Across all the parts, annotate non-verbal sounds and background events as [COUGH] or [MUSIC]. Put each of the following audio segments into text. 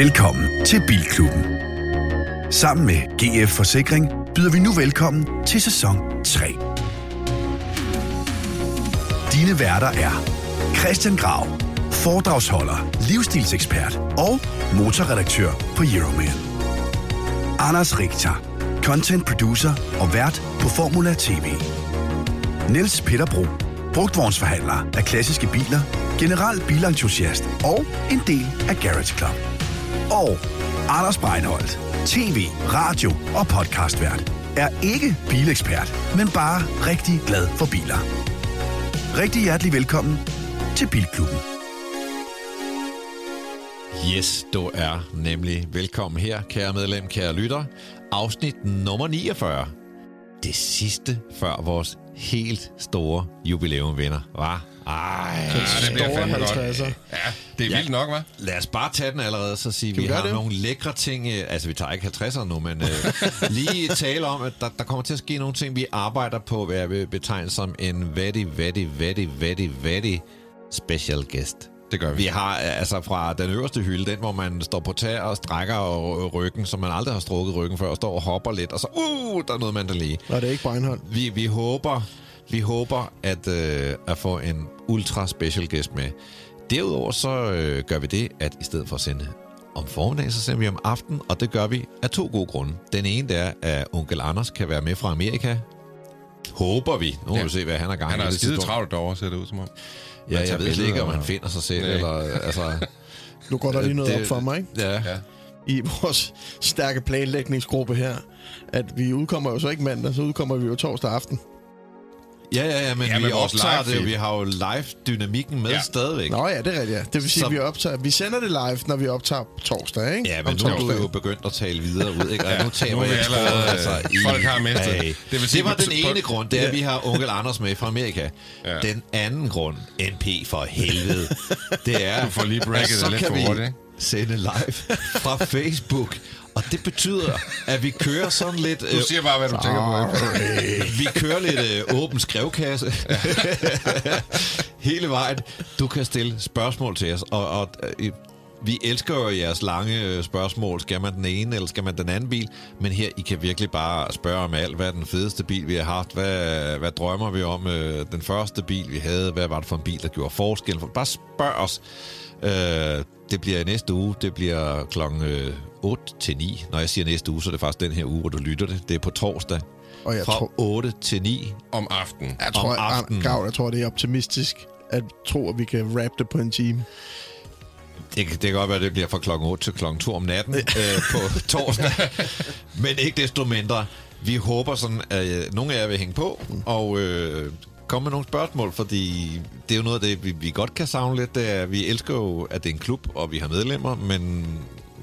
Velkommen til Bilklubben. Sammen med GF Forsikring byder vi nu velkommen til sæson 3. Dine værter er Christian Grav, foredragsholder, livsstilsekspert og motorredaktør på Euroman. Anders Richter, content producer og vært på Formula TV. Niels Peterbro, brugtvognsforhandler af klassiske biler, general bilentusiast og en del af Garage Club. Og Anders Breinholt, tv, radio og podcastvært, er ikke bilekspert, men bare rigtig glad for biler. Rigtig hjertelig velkommen til Bilklubben. Yes, du er nemlig velkommen her, kære medlem, kære lytter. Afsnit nummer 49. Det sidste før vores helt store jubilæum vinder, var. Ej, det bliver fandme godt. 50'er. Ja, det er vildt nok, hva'? Lad os bare tage den allerede, så sige, vi vi har det? nogle lækre ting. øh, Altså, vi tager ikke 50'erne nu, men øh, [LAUGHS] lige tale om, at der, der kommer til at ske nogle ting, vi arbejder på, hvad jeg vil betegne som en very, very, very, very, very special guest. Det gør vi. Vi har øh, altså fra den øverste hylde, den hvor man står på tæer og strækker og ryggen, som man aldrig har strukket ryggen før, og står og hopper lidt, og så, uh, der er noget mandali. Nå, det er ikke Breinholt. Vi, vi håber, vi håber at, øh, at få en ultra special guest med. Derudover så øh, gør vi det, at i stedet for at sende om formiddagen, så sender vi om aftenen, og det gør vi af to gode grunde. Den ene det er, at onkel Anders kan være med fra Amerika. Håber vi. Nu må Ja. vi se, hvad han har gang Han i. har det skide travlt derovre, ser det ud som om. Ja, tager jeg ved ikke, om han finder sig selv, Nej. eller altså... Nu går der lige noget det- op for mig, ikke? Ja. Ja. I vores stærke planlægningsgruppe her, at vi udkommer jo så ikke mandag, så udkommer vi jo torsdag aften. Ja, ja, ja, men Ja, vi optager det, vi har jo live-dynamikken med Ja. stadigvæk. Nå ja, det er rigtigt, ja. Det vil sige, Så- at vi, optager, vi sender det live, når vi optager på torsdag, ikke? Ja, Om men nu er du jo begyndt at tale videre ud, ikke? Og Ja, nu taber er jeg allerede, altså, i... folk har mistet det. Ej. Det vil Det, sige, var på- den på- ene grund, det er, at vi har onkel Anders med fra Amerika. Ja. Den anden grund, NP for helvede, [LAUGHS] det er... Du får lige breaket at så det lidt kan for vi hurtigt, ikke? sende live fra Facebook. Og det betyder, at vi kører sådan lidt... Du øh, siger bare, hvad du tænker på. vi kører lidt øh, åben skrevkasse hele vejen. Du kan stille spørgsmål til os, og, og øh, vi elsker jo jeres lange øh, spørgsmål. Skal man den ene, eller skal man den anden bil? Men her, I kan virkelig bare spørge om alt. Hvad er den fedeste bil, vi har haft? Hvad, hvad drømmer vi om? Øh, den første bil, vi havde, hvad var det for en bil, der gjorde forskel? Bare spørg os. Øh, det bliver næste uge. Det bliver klokken øh, 8 til 9. Når jeg siger næste uge, så er det faktisk den her uge, hvor du lytter det. Det er på torsdag. Og jeg Fra tror- 8 til 9. Om aftenen. Jeg tror, om aftenen. Gav, jeg tror, det er optimistisk at tro, at vi kan wrap det på en time. Det, kan- det kan godt være, at det bliver fra klokken 8 til klokken 2 om natten øh, på [LAUGHS] torsdag. Men ikke desto mindre. Vi håber sådan, at øh, nogle af jer vil hænge på og øh, komme med nogle spørgsmål, fordi det er jo noget af det, vi, vi godt kan savne lidt. Det er, vi elsker jo, at det er en klub, og vi har medlemmer, men,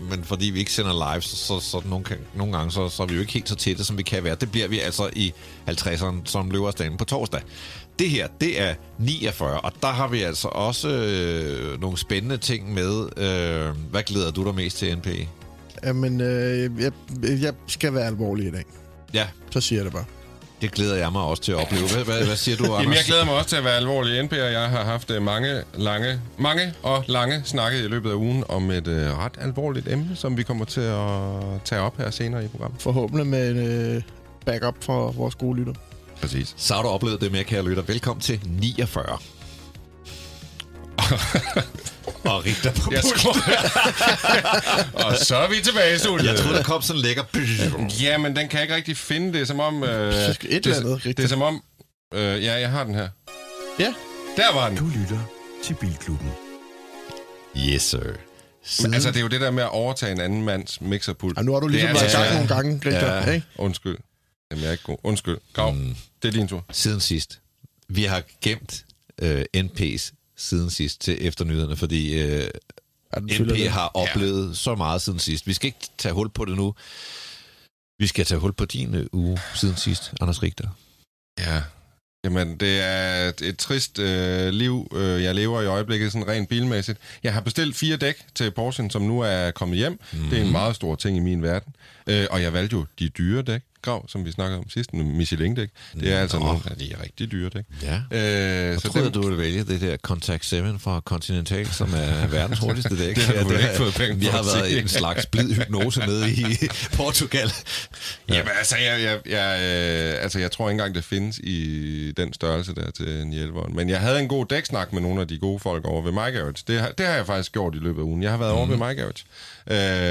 men fordi vi ikke sender live, så, så, så nogle, nogle gange, så, så er vi jo ikke helt så tætte, som vi kan være. Det bliver vi altså i 50'erne, som løber på torsdag. Det her, det er 49, og der har vi altså også øh, nogle spændende ting med. Øh, hvad glæder du dig mest til, NP? Jamen, øh, jeg, jeg skal være alvorlig i dag. Ja, Så siger jeg det bare. Det glæder jeg mig også til at opleve. Hvad, hvad, hvad siger du, Anders? [LAUGHS] Jamen, jeg glæder mig også til at være alvorlig. NP og jeg har haft øh, mange, lange, mange og lange snakke i løbet af ugen om et øh, ret alvorligt emne, som vi kommer til at tage op her senere i programmet. Forhåbentlig med en øh, backup for vores gode lytter. Præcis. Så har du oplevet det med, kære lytter. Velkommen til 49. [LAUGHS] og Richter på Jeg tror... [LAUGHS] og så er vi tilbage i studiet. Jeg troede, der kom sådan en lækker... Ja, men den kan jeg ikke rigtig finde. Det er som om... Øh, et det, eller andet, det er rigtigt. som om... Øh, ja, jeg har den her. Ja, Der var den. Du lytter til Bilklubben. Yes, sir. Men, altså, det er jo det der med at overtage en anden mands mixerpult. og nu har du ligesom været i altså- gang nogle gange, Richter, Ja. ikke? Undskyld. Jamen, jeg er ikke god. Undskyld. Grav, mm. det er din tur. Siden sidst. Vi har gemt øh, NP's siden sidst til efternyhederne, fordi øh, Ja, NP har oplevet ja. så meget siden sidst. Vi skal ikke tage hul på det nu. Vi skal tage hul på din øh, uge siden sidst, Anders Richter. Ja. Jamen, det er et, et trist øh, liv, øh, jeg lever i øjeblikket, sådan rent bilmæssigt. Jeg har bestilt fire dæk til Porsche, som nu er kommet hjem. Mm. Det er en meget stor ting i min verden. Øh, og jeg valgte jo de dyre dæk. grav, som vi snakkede om sidst, Michelin-dæk. Det er altså Nå. nogle af de rigtig dyre dæk. Ja. Øh, Så så troede dem, du ville vælge det der Contact 7 fra Continental, som er [LAUGHS] verdens hurtigste dæk. Det har du Ja, ikke fået penge Vi har været i en slags blid hypnose nede i [LAUGHS] Portugal. Jamen, altså, jeg, jeg, jeg, øh, altså, jeg tror ikke engang, det findes i den størrelse der til en hjælperen. Men jeg havde en god dæksnak med nogle af de gode folk over ved My Garage. Det, har- det har jeg faktisk gjort i løbet af ugen. Jeg har været mm. over ved My Garage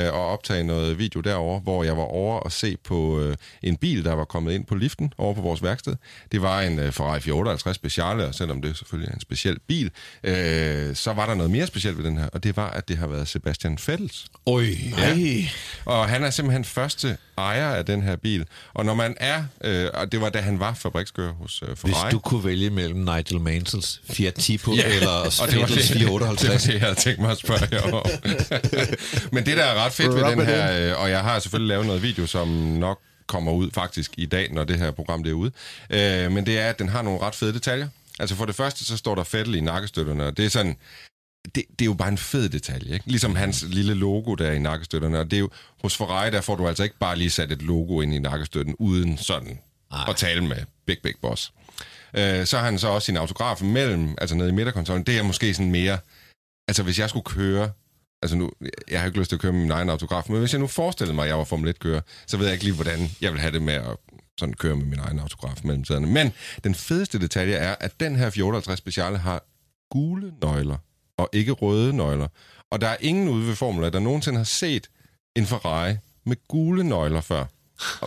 øh, og optaget noget video derover, hvor jeg var over og se på øh, en bil, der var kommet ind på liften over på vores værksted. Det var en øh, Ferrari 458 Speciale, og selvom det selvfølgelig er en speciel bil, øh, så var der noget mere specielt ved den her, og det var, at det har været Sebastian Vettels. Oj. Ej. Og han er simpelthen første ejer af den her bil. Og når man er, øh, og det var da han var fabrikskører hos øh, Hvis Ferrari. du kunne vælge mellem Nigel Mansells Fiat Tipo ja, eller og det var det, det, var 458. det, jeg havde tænkt mig at spørge jer om. [LAUGHS] Men det, der er ret fedt ved den her, øh, og jeg har selvfølgelig lavet noget video, som nok kommer ud faktisk i dag, når det her program det er ude, øh, men det er, at den har nogle ret fede detaljer. Altså for det første, så står der Fettel i nakkestøtterne, og det er sådan, det, det er jo bare en fed detalje, ikke? Ligesom hans lille logo der i nakkestøtterne, og det er jo, hos Ferrari, der får du altså ikke bare lige sat et logo ind i nakkestøtten, uden sådan Ej. at tale med Big Big Boss. Øh, så har han så også sin autograf mellem, altså nede i midterkontrollen. Det er måske sådan mere, altså hvis jeg skulle køre, altså nu, jeg har ikke lyst til at køre med min egen autograf, men hvis jeg nu forestillede mig, at jeg var Formel 1-kører, så ved jeg ikke lige, hvordan jeg vil have det med at sådan køre med min egen autograf mellem sæderne. Men den fedeste detalje er, at den her 54 Speciale har gule nøgler, og ikke røde nøgler. Og der er ingen ude ved Formula, der nogensinde har set en Ferrari med gule nøgler før.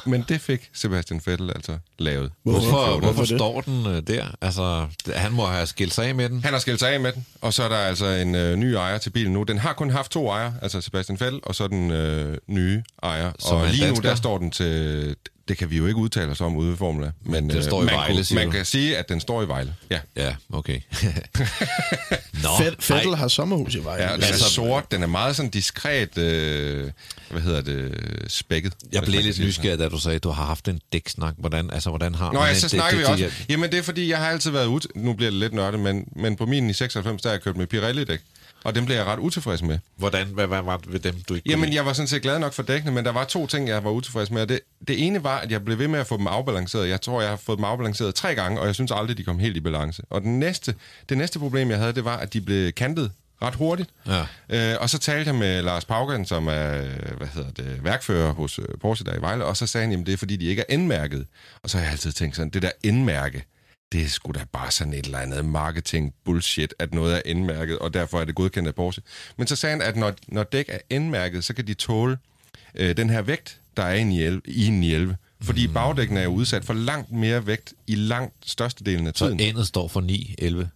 Men det fik Sebastian Vettel altså lavet. Hvorfor, Hvorfor hvorfor står den øh, der? Altså, han må have skilt sig af med den. Han har skilt sig af med den, og så er der altså en øh, ny ejer til bilen nu. Den har kun haft to ejere, altså Sebastian Vettel, og så den øh, nye ejer. Som og lige nu, dansker? der står den til... Det kan vi jo ikke udtale os om ude ved Formula. Men den øh, står i man, Vejle, kunne- siger man du? kan sige, at den står i Vejle. Ja. Ja, okay. [LAUGHS] Nå, Fed, Fettel har sommerhus i vejen. Ja, den er Altså- sort, den er meget sådan diskret, øh, hvad hedder det, spækket. Jeg blev lidt nysgerrig, da du sagde, at du har haft en dæksnak. Hvordan, altså, hvordan har Nå man ja, så snakker vi det- også. det- Jamen det er fordi, jeg har altid været ud. Nu bliver det lidt nørdet, men, men på min i 96, der har jeg kørt med Pirelli-dæk. Og dem blev jeg ret utilfreds med. Hvordan, hvad, hvad var det ved dem, du ikke kunne Jamen, lide? jeg var sådan set glad nok for dækkene, men der var to ting, jeg var utilfreds med. Det, det ene var, at jeg blev ved med at få dem afbalanceret. Jeg tror, jeg har fået dem afbalanceret tre gange, og jeg synes aldrig, de kom helt i balance. Og den næste, det næste problem, jeg havde, det var, at de blev kantet ret hurtigt. Ja. Øh, og så talte jeg med Lars Paugen, som er hvad hedder det, værkfører hos øh, Porsche der i Vejle, og så sagde han, at det er fordi, de ikke er indmærket. Og så har jeg altid tænkt sådan, det der indmærke, det er sgu da bare sådan et eller andet marketing bullshit, at noget er indmærket, og derfor er det godkendt af Porsche. Men så sagde han, at når, når dæk er indmærket, så kan de tåle øh, den her vægt, der er i, en i 11. Fordi mm. bagdækkene er jo udsat for langt mere vægt i langt størstedelen af Så tiden. endet står for 9, 11.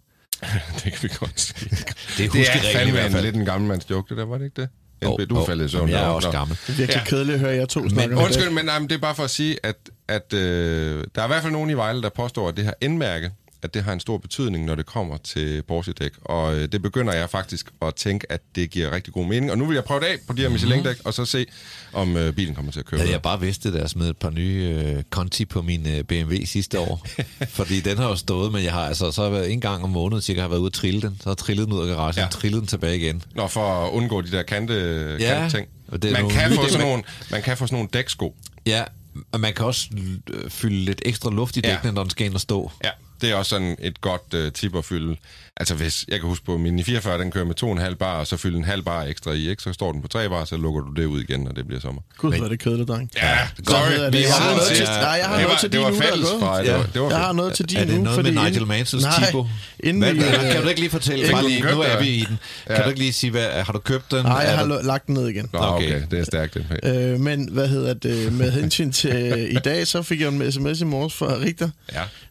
[LAUGHS] det kan vi godt sige. Det er Det er huskereglen i fandme hvert fald. lidt en gammelmands joke, det der, var det ikke det? NB, du er faldet i søvn. Jeg er også gammel. Det er virkelig Ja. kedeligt at høre jer to snakke om Undskyld, det. men nej, men det er bare for at sige, at, at øh, der er i hvert fald nogen i Vejle, der påstår, at det her indmærke, at det har en stor betydning, når det kommer til Porsche-dæk. Og øh, det begynder jeg faktisk at tænke, at det giver rigtig god mening. Og nu vil jeg prøve det af på de her Michelin-dæk, og så se, om øh, bilen kommer til at køre. Havde jeg bare vidst det, da jeg smed et par nye øh, Conti på min øh, BMW sidste år. [LAUGHS] Fordi den har jo stået, men jeg har altså så været en gang om måneden cirka har været ude at trille den. Så har trillet den ud af garagen, Ja. ja. trillet den tilbage igen. Nå, for at undgå de der kante, Ja, kante-ting. og det Man nogle kan, få sådan nogle, man kan få sådan nogle dæksko. Ja, og man kan også øh, fylde lidt ekstra luft i Ja. dækkene, når den skal ind og stå. Ja, det er også sådan et godt øh, tip at fylde. Altså hvis, jeg kan huske på min i 44, den kører med 2,5 bar, og så fylde en halv bar ekstra i, ikke? så står den på 3 bar, så lukker du det ud igen, når det bliver sommer. Gud, hvor er det kedeligt, dreng. Ja, Godt hedder det. Jeg har noget og til- nej, jeg har det noget var, til det var din uge, der er fælles fra, det Ja. det var Jeg har noget til din Er det uge, noget fordi med Nigel Mansells Nej, Tipo? Inden Hvad, vi, øh, kan du ikke lige fortælle, bare lige, nu er vi i den. Kan du ikke lige sige, hvad, har du købt den? Nej, jeg har der- lagt den ned igen. Okay. Det er stærkt, det Øh, men hvad hedder det, med hensyn til i dag, så fik jeg en sms i morges fra Richter,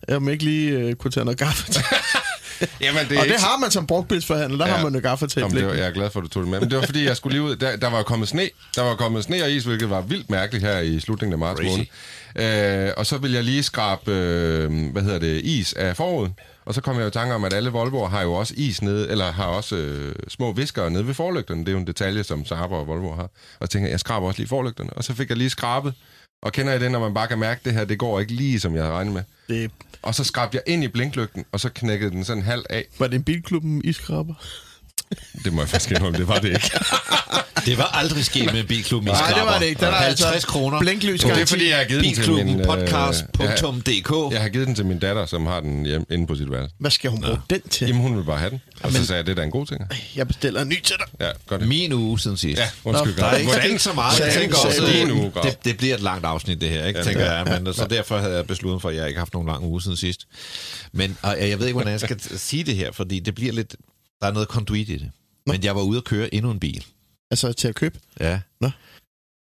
Ja. om jeg ikke lige øh, kunne tage noget gaffe til. [LAUGHS] Jamen, det er Og det ikke- har man som brugtbilsforhandler, der Ja. har man det var, jeg er glad for, at du tog det med. Men det var fordi, jeg skulle lige ud. Der, der var kommet sne. Der var kommet sne og is, hvilket var vildt mærkeligt her i slutningen af marts Crazy. måned. Øh, og så ville jeg lige skrabe, øh, hvad hedder det, is af forruden. Og så kom jeg jo i tanke om, at alle Volvoer har jo også is nede, eller har også øh, små viskere nede ved forlygterne. Det er jo en detalje, som Saab og Volvo har. Og så tænkte jeg, jeg skraber også lige forlygterne. Og så fik jeg lige skrabet. Og kender I det, når man bare kan mærke, at det her, det går ikke lige, som jeg havde regnet med. det Og så skrabte jeg ind i blinklygten, og så knækkede den sådan halv af. var det en bilklubben iskrabber? [LAUGHS] Det må jeg faktisk indrømme, det var det ikke. [LAUGHS] Det var aldrig sket med en bilklub, Nej, det var det ikke. Den er 50 altså kroner. blinklys Det er fordi, jeg har givet den til min... øh, Bilklubbenpodcast.dk Jeg har givet den til min datter, som har den hjemme, inde på sit værelse. Hvad skal hun bruge den til? Jamen, hun vil bare have den. Og så sagde jeg, det er da en god ting. Jeg bestiller en ny til dig. Ja, godt det. Min uge siden sidst. Ja, undskyld. Nå, Der er ikke Hvordan- så meget. Jeg tænker også, det, det, det bliver et langt afsnit, det her, ikke? Ja, tænker jeg. Men så derfor havde jeg besluttet for, at jeg ikke har haft nogen lang uge siden sidst. Men og jeg ved ikke, hvordan jeg skal sige det her, fordi det bliver lidt... Der er noget konduit i det. Men jeg var ude at køre endnu en bil. Altså til at købe Ja. Nå.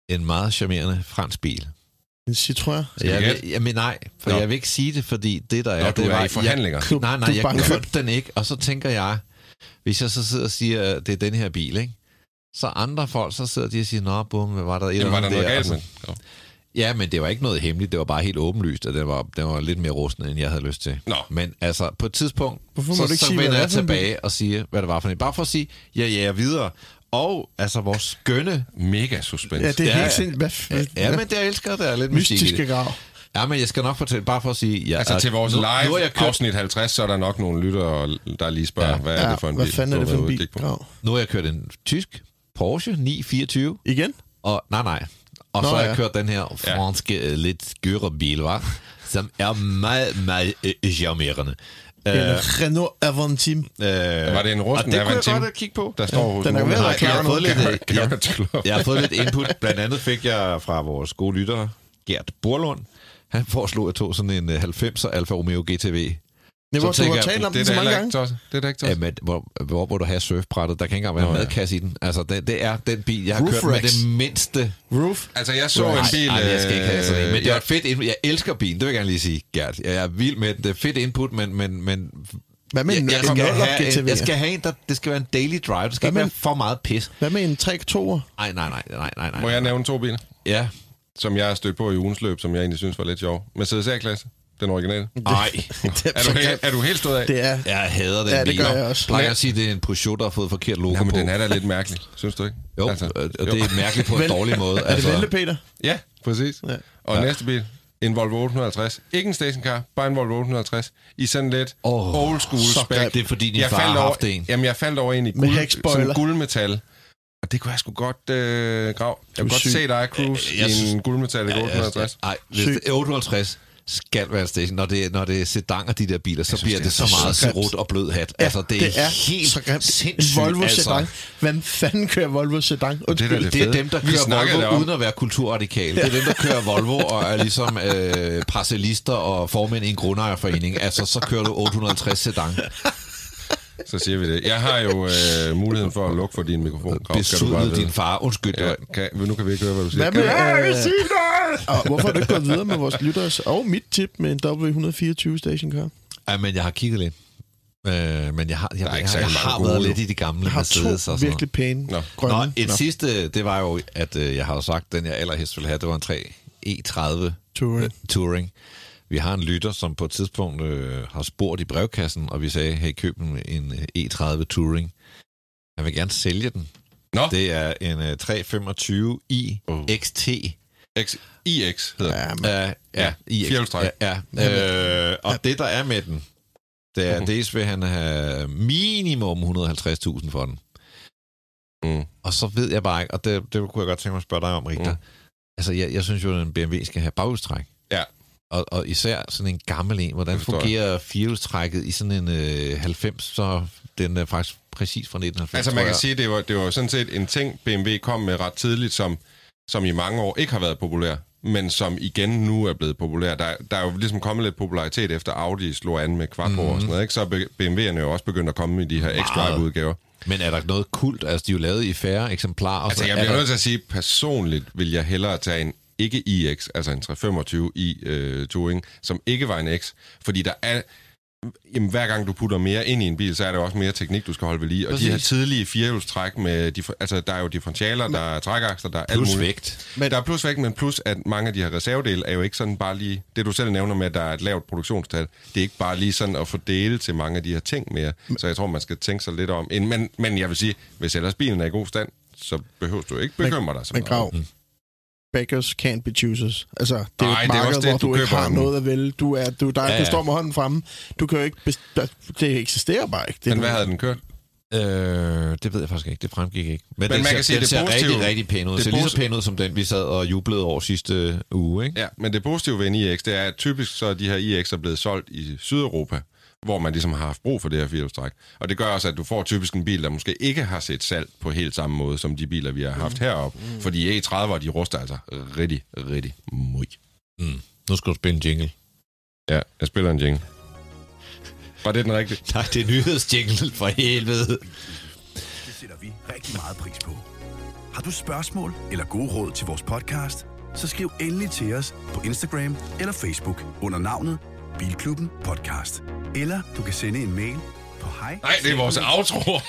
En meget charmerende fransk bil. en Citroën. Jeg vil, jamen nej, for Nå. jeg vil ikke sige det, fordi det der er... Nå, du det er var, i forhandlinger. Jeg, nej, nej, Du jeg købte den ikke, og så tænker jeg, hvis jeg så sidder og siger, at det er den her bil, ikke? Så andre folk, så sidder de og siger, nå, bum, hvad var der et Jamen, eller var der andet noget der? galt Og med så- den? Ja, men det var ikke noget hemmeligt, det var bare helt åbenlyst, at den var, den var lidt mere rustende, end jeg havde lyst til. Nå. Men altså, på et tidspunkt, Hvorfor så, ikke så sige, hvad vender er jeg tilbage og siger, hvad det var for en. Bare for at sige, ja, ja, jeg videre. Og altså, vores skønne... Mega suspens. Ja, det er Ja, helt ja. sindssygt. Hvad, f- Ja, men det jeg elsker, der er lidt mystik i mystiske det. grav. Ja, men jeg skal nok fortælle, bare for at sige... Ja, Altså til vores nu, nu har live jeg kørt afsnit 50, så er der nok nogle lyttere, der lige spørger, Ja. hvad er det for en hvad bil? fanden er det for en bil? på? Nu har jeg kørt en tysk Porsche 924, Igen? og nej, nej. Og Nå, så har jeg ja. kørt den her franske, ja. lidt skøre bil, var, som er meget, meget øh, charmerende. En Øh, Renault Avantime. øh, Var det en rusten det kunne jeg Avantime? godt kigge på. Der står hos den er ved jeg har nu. fået lidt, øh, jeg, har fået lidt input. Blandt andet fik jeg fra vores gode lytter, Gert Borlund. Han foreslog, at jeg tog sådan en øh, 90'er Alfa Romeo GTV. Det var, du tænker har talt om Det den så mange gange. tosset. Det er da ikke tosset. Jamen, hvor, hvor, hvor du har surfbrættet, der kan ikke engang være Nå, en ja. madkasse i den. Altså, det, det er den bil, jeg har Roof kørt med racks. det mindste. Roof. Altså, jeg så Nej, en bil... nej, jeg skal ikke have sådan en. Men det er jeg- et fedt input. Jeg elsker bilen, det vil jeg gerne lige sige, Gert. Jeg er vild med den. Det er fedt input, men, men, men Hvad med en jeg, jeg, skal have en, jeg skal have en, der, det skal være en daily drive. Det skal Hvad ikke med- være for meget pis. Hvad med en 3 2'er? Nej, nej, nej, nej, nej, nej. Må jeg nævne to biler, Ja. som jeg har stødt på i ugens løb, som jeg egentlig synes var lidt sjov. Mercedes A-klasse, den originale. Nej. [LAUGHS] Er du, helt, er du helt stået af? Det er... Jeg hader den Ja, det bil. gør jeg også. Plejer at sige, at det er en Peugeot, der har fået forkert logo Nå, men på. den er da lidt mærkelig, synes du ikke? Jo, altså, og det er mærkeligt på en Vel- dårlig måde. [LAUGHS] Er det Vente, Peter? Ja, præcis. Ja. Ja. Og næste bil, en Volvo 850. Ikke en stationcar, bare en Volvo 850. I sådan lidt Åh, oh, old school så spec. grimt. Det er, fordi din jeg far faldt har over, haft en. Jamen, jeg faldt over en i Med guld, hækspoiler. sådan guldmetal. Og det kunne jeg sgu godt øh, grav. Jeg kunne godt syg. se dig cruise jeg i synes- en guldmetallic 850. Nej, hvis Syg. det er 850 skal være en station. Når det, når det er sedanger, de der biler, så synes, bliver det det, er så så meget sirut og blød hat. Ja, altså, det, det er helt så grimt. sindssygt. En Volvo altså. Sedan. Hvem fanden kører Volvo Sedan? det er Undskyld. det Det er dem, der kører Volvo derom. uden at være kulturradikale. Det er dem, der kører Volvo og er ligesom øh, parcellister og formænd i en grundejerforening. Altså, så kører du 850 sedan. Så siger vi det. Jeg har jo øh, muligheden for at lukke for din mikrofon. Grav, skal du bare din far. Undskyld. Ja, kan, nu kan vi ikke høre, hvad du siger. Hvad med, Kan du- øh, og hvorfor har du ikke gået videre med vores lytteres og mit tip med en W124 stationcar? Ja, men jeg har kigget lidt. Øh, men jeg har, jeg, jeg, ikke jeg, jeg har været lidt i de gamle Jeg har Mercedes to og sådan noget. virkelig pæne Nå. grønne. Nå, et sidste, det var jo, at øh, jeg har jo sagt, den jeg allerhelst ville have, det var en 3 E30 Touring. øh, Touring. Vi har en lytter, som på et tidspunkt øh, har spurgt i brevkassen, og vi sagde, hey, køb en, en øh, E30 Touring. Han vil gerne sælge den. Nå, Det er en øh, 325i Oh. XT. X, IX hedder Ja, men, Ja, ja, i Firehjulstræk. Ja, ja. Øh, og det, der er med den, det er, Mhm. dels vil han have minimum 150.000 for den. Mm. Og så ved jeg bare ikke, og det, det kunne jeg godt tænke mig at spørge dig om, Rita. Mm. Mm. Altså, jeg, jeg synes jo, at en BMW skal have baghjulstræk. Og, og især sådan en gammel en. Hvordan fungerer firehjulstrækket i sådan en øh, 90, så den er faktisk præcis fra 1990, Altså man kan sige, det var, det var sådan set en ting, BMW kom med ret tidligt, som, som i mange år ikke har været populær, men som igen nu er blevet populær. Der, der er jo ligesom kommet lidt popularitet efter Audi slog an med quattro mm. og sådan noget, ikke? så er BMW'erne jo også begyndt at komme i de her X-Drive-udgaver. Men er der noget kult? Altså, de er jo lavet i færre eksemplarer. Altså så jeg er bliver der- nødt til at sige, personligt vil jeg hellere tage en ikke iX, altså en 325i øh, Touring, som ikke var en X, fordi der er jamen, hver gang du putter mere ind i en bil, så er der også mere teknik, du skal holde ved lige. Og de her Præcis. tidlige firehjulstræk med, altså der er jo differentialer, der er trækakser, der er alt Plus muligt. vægt. Men der er plus vægt, men plus at mange af de her reservedele er jo ikke sådan bare lige... Det du selv nævner med, at der er et lavt produktionstal, det er ikke bare lige sådan at fordele til mange af de her ting mere. Så jeg tror, man skal tænke sig lidt om. En- Men, men jeg vil sige, hvis ellers bilen er i god stand, så behøver du ikke bekymre dig så men meget. grav. Beggars can't be choosers. Altså, det er Nej, et det er marked, også det, hvor du du, ikke køber har noget at vælge. Du, er, du, der, Ja, du står med hånden fremme. Du kan jo ikke... Det eksisterer bare ikke. Det, Men hvad havde den kørt? Øh, det ved jeg faktisk ikke. Det fremgik ikke. Men, Men den man ser, kan sige, den det ser positive- rigtig, rigtig pæn ud. det ser lige så pæn ud som den, vi sad og jublede over sidste uge, ikke? Ja, men det positive ved en iX, det er, at typisk så er de her iX'er blevet solgt i Sydeuropa, hvor man ligesom har haft brug for det her firehjulstræk. Og det gør også, at du får typisk en bil, der måske ikke har set salg på helt samme måde, som de biler, vi har haft heroppe. Mm. Fordi E30'ere, de ruster altså rigtig, rigtig møg. Mm. Nu skal du spille en jingle. Ja, jeg spiller en jingle. Var det den rigtige? [LAUGHS] Nej, det er nyhedsjingle for helvede. Det sætter vi rigtig meget pris på. Har du spørgsmål eller gode råd til vores podcast? Så skriv endelig til os på Instagram eller Facebook under navnet Bilklubben Podcast. Eller du kan sende en mail på hej. Nej, det er vores outro.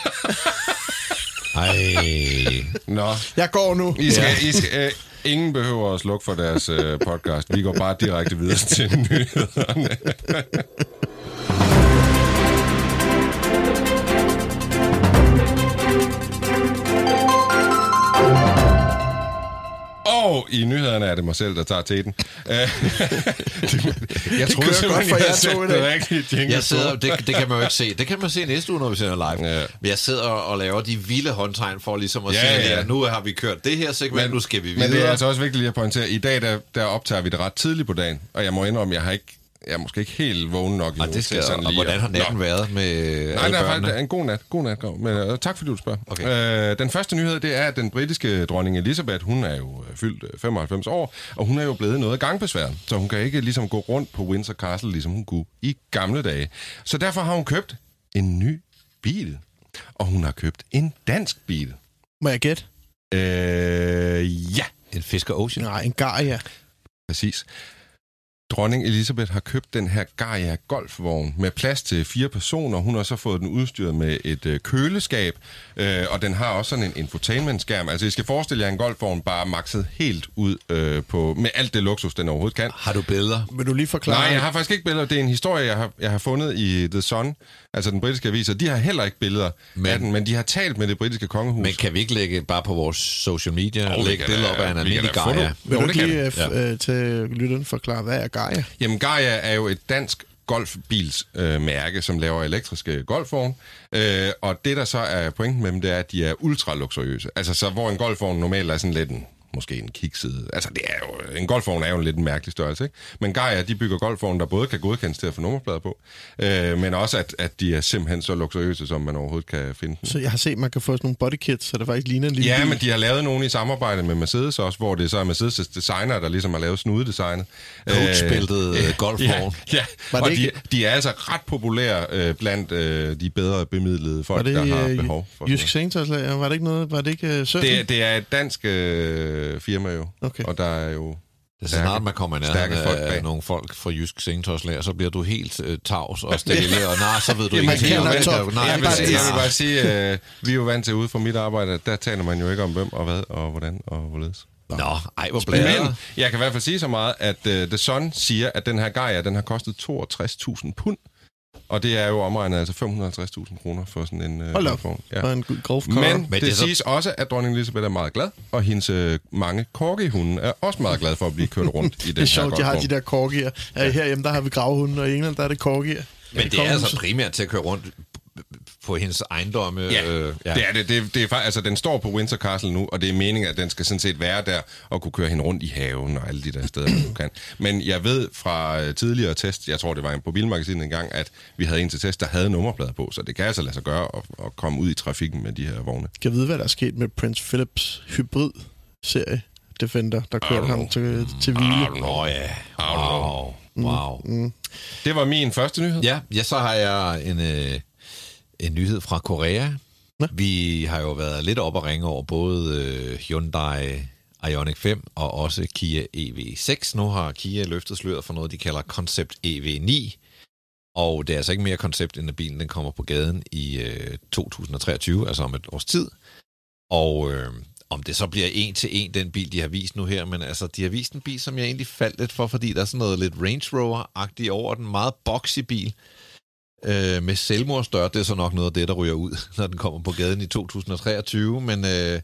Ej. Nå, Jeg går nu. I skal, I skal, øh, ingen behøver at slukke for deres øh, podcast. Vi går bare direkte videre til nyhederne. [LAUGHS] Og i nyhederne er det mig selv, der tager teten. Øh, [LAUGHS] jeg troede kører simpelthen, godt for jeg havde dag. det rigtige jingle Jeg sidder, det, det kan man jo ikke se. Det kan man se næste uge, når vi sender live. Ja. Men jeg sidder og laver de vilde håndtegn for ligesom at Ja, sige, ja. nu har vi kørt det her segment, nu skal vi videre. Men det er altså også vigtigt lige at pointere. I dag, der, der optager vi det ret tidligt på dagen. Og jeg må indrømme, jeg har ikke jeg er måske ikke helt vågen nok og, det skal, sådan og lige hvordan har natten Nå. været med Nej, alle det er faktisk en god nat. God nat, Grav. Men uh, tak fordi du spørger. Okay. Uh, den første nyhed, det er, at den britiske dronning Elisabeth, hun er jo øh, fyldt øh, 95 år, og hun er jo blevet noget gangbesvær. Så hun kan ikke ligesom gå rundt på Windsor Castle, ligesom hun kunne i gamle dage. Så derfor har hun købt en ny bil. Og hun har købt en dansk bil. Må jeg gætte? Øh, ja, En Fisker Ocean? Nej, en Gaia. Præcis. Dronning Elisabeth har købt den her Gaia golfvogn med plads til fire personer. Hun har så fået den udstyret med et øh, køleskab, øh, og den har også sådan en infotainment-skærm. Altså, I skal forestille jer en golfvogn bare makset helt ud øh, på, med alt det luksus, den overhovedet kan. Har du billeder? Vil du lige forklare? Nej, jeg har faktisk ikke billeder. Det er en historie, jeg har, jeg har fundet i The Sun, altså den britiske avis, og de har heller ikke billeder men, Men- af den, men de har talt med det britiske kongehus. Men kan vi ikke lægge bare på vores social media, vi lægge billeder op af en almindelig Gaia? Vil Jo, du ikke kan lige øh, f- øh, til lytteren forklare, hvad er Gaia? Jamen, Gaia er jo et dansk golfbilsmærke, øh, som laver elektriske golfvogne. Øh, og det, der så er pointen med dem, det er, at de er ultra luksuriøse. Altså, så hvor en golfvogn normalt er sådan lidt en måske en kikside. Altså, det er jo, en golfvogn er jo en lidt en mærkelig størrelse, ikke? Men Gaia, de bygger golfvogne, der både kan godkendes til at få nummerplader på, øh, men også, at, at de er simpelthen så luksuriøse, som man overhovedet kan finde dem. Så jeg har set, at man kan få sådan nogle bodykits, så det faktisk ligner en lille Ja, bil. men de har lavet nogle i samarbejde med Mercedes også, hvor det så er Mercedes' designer, der ligesom har lavet snudedesignet. Coachbæltet, øh, golfvogn. [LAUGHS] Ja, ja. Var og det de, ikke- de er altså ret populære øh, blandt øh, de bedre bemidlede Var folk, det der har øh, behov for Jysk Sengtøjslager? Var det ikke noget? Var det ikke sønnen? det, det er et dansk øh, firma jo, Okay. og der er jo... Det er så snart, man kommer i nærheden folk af bag. nogle folk fra Jysk Sengtøjslager, så bliver du helt øh, tavs og stille, og nej, så ved du Jamen, ikke man helt, hvad top. nej, jeg, vil, jeg vil bare sige, øh, vi er jo vant til ude fra mit arbejde, at der taler man jo ikke om hvem og hvad og hvordan og hvorledes. Nå, ej, hvor blæret. Men jeg kan i hvert fald sige så meget, at uh, The Sun siger, at den her Gaia, den har kostet 62.000 pund. Og det er jo omregnet altså 550.000 kroner for sådan en Hold op. Og en golfkår. Men, Men det det, er så- siges også, at dronning Elisabeth er meget glad, og hendes øh, mange korgihunde er også meget glade for at blive kørt rundt i den [LAUGHS] det er sjovt, her de har de der korgier. Ja, herhjemme, der har vi gravhunden, og i England, der er det korgier. Men det er altså primært til at køre rundt på hendes ejendomme. Ja, øh, ja. det er det. det, det er, altså, den står på Windsor Castle nu, og det er meningen, at den skal sådan set være der og kunne køre hende rundt i haven og alle de der steder, man kan. Men jeg ved fra øh, tidligere test, jeg tror, det var på Bilmagasinet en gang, at vi havde en til test, der havde nummerplader på, så det kan altså lade sig gøre at, at komme ud i trafikken med de her vogne. Kan vide, hvad der er sket med Prince Philips hybrid-serie Defender, der kørte don't ham til, til hvile. Nå ja, wow, wow. Mm. Det var min første nyhed. Ja, ja, så har jeg en, øh, en nyhed fra Korea. Nå. Vi har jo været lidt op og ringe over både øh, Hyundai Ioniq 5 og også Kia EV6. Nu har Kia løftet sløret for noget, de kalder Concept EV9. Og det er altså ikke mere koncept, end at bilen den kommer på gaden i øh, 2023, altså om et års tid. Og øh, om det så bliver en til en, den bil, de har vist nu her, men altså, de har vist en bil, som jeg egentlig faldt lidt for, fordi der er sådan noget lidt Range Rover-agtigt over den. Meget boxy bil øh, med selvmordsdør. Det er så nok noget af det, der ryger ud, [LAUGHS] når den kommer på gaden i 2023. Men øh,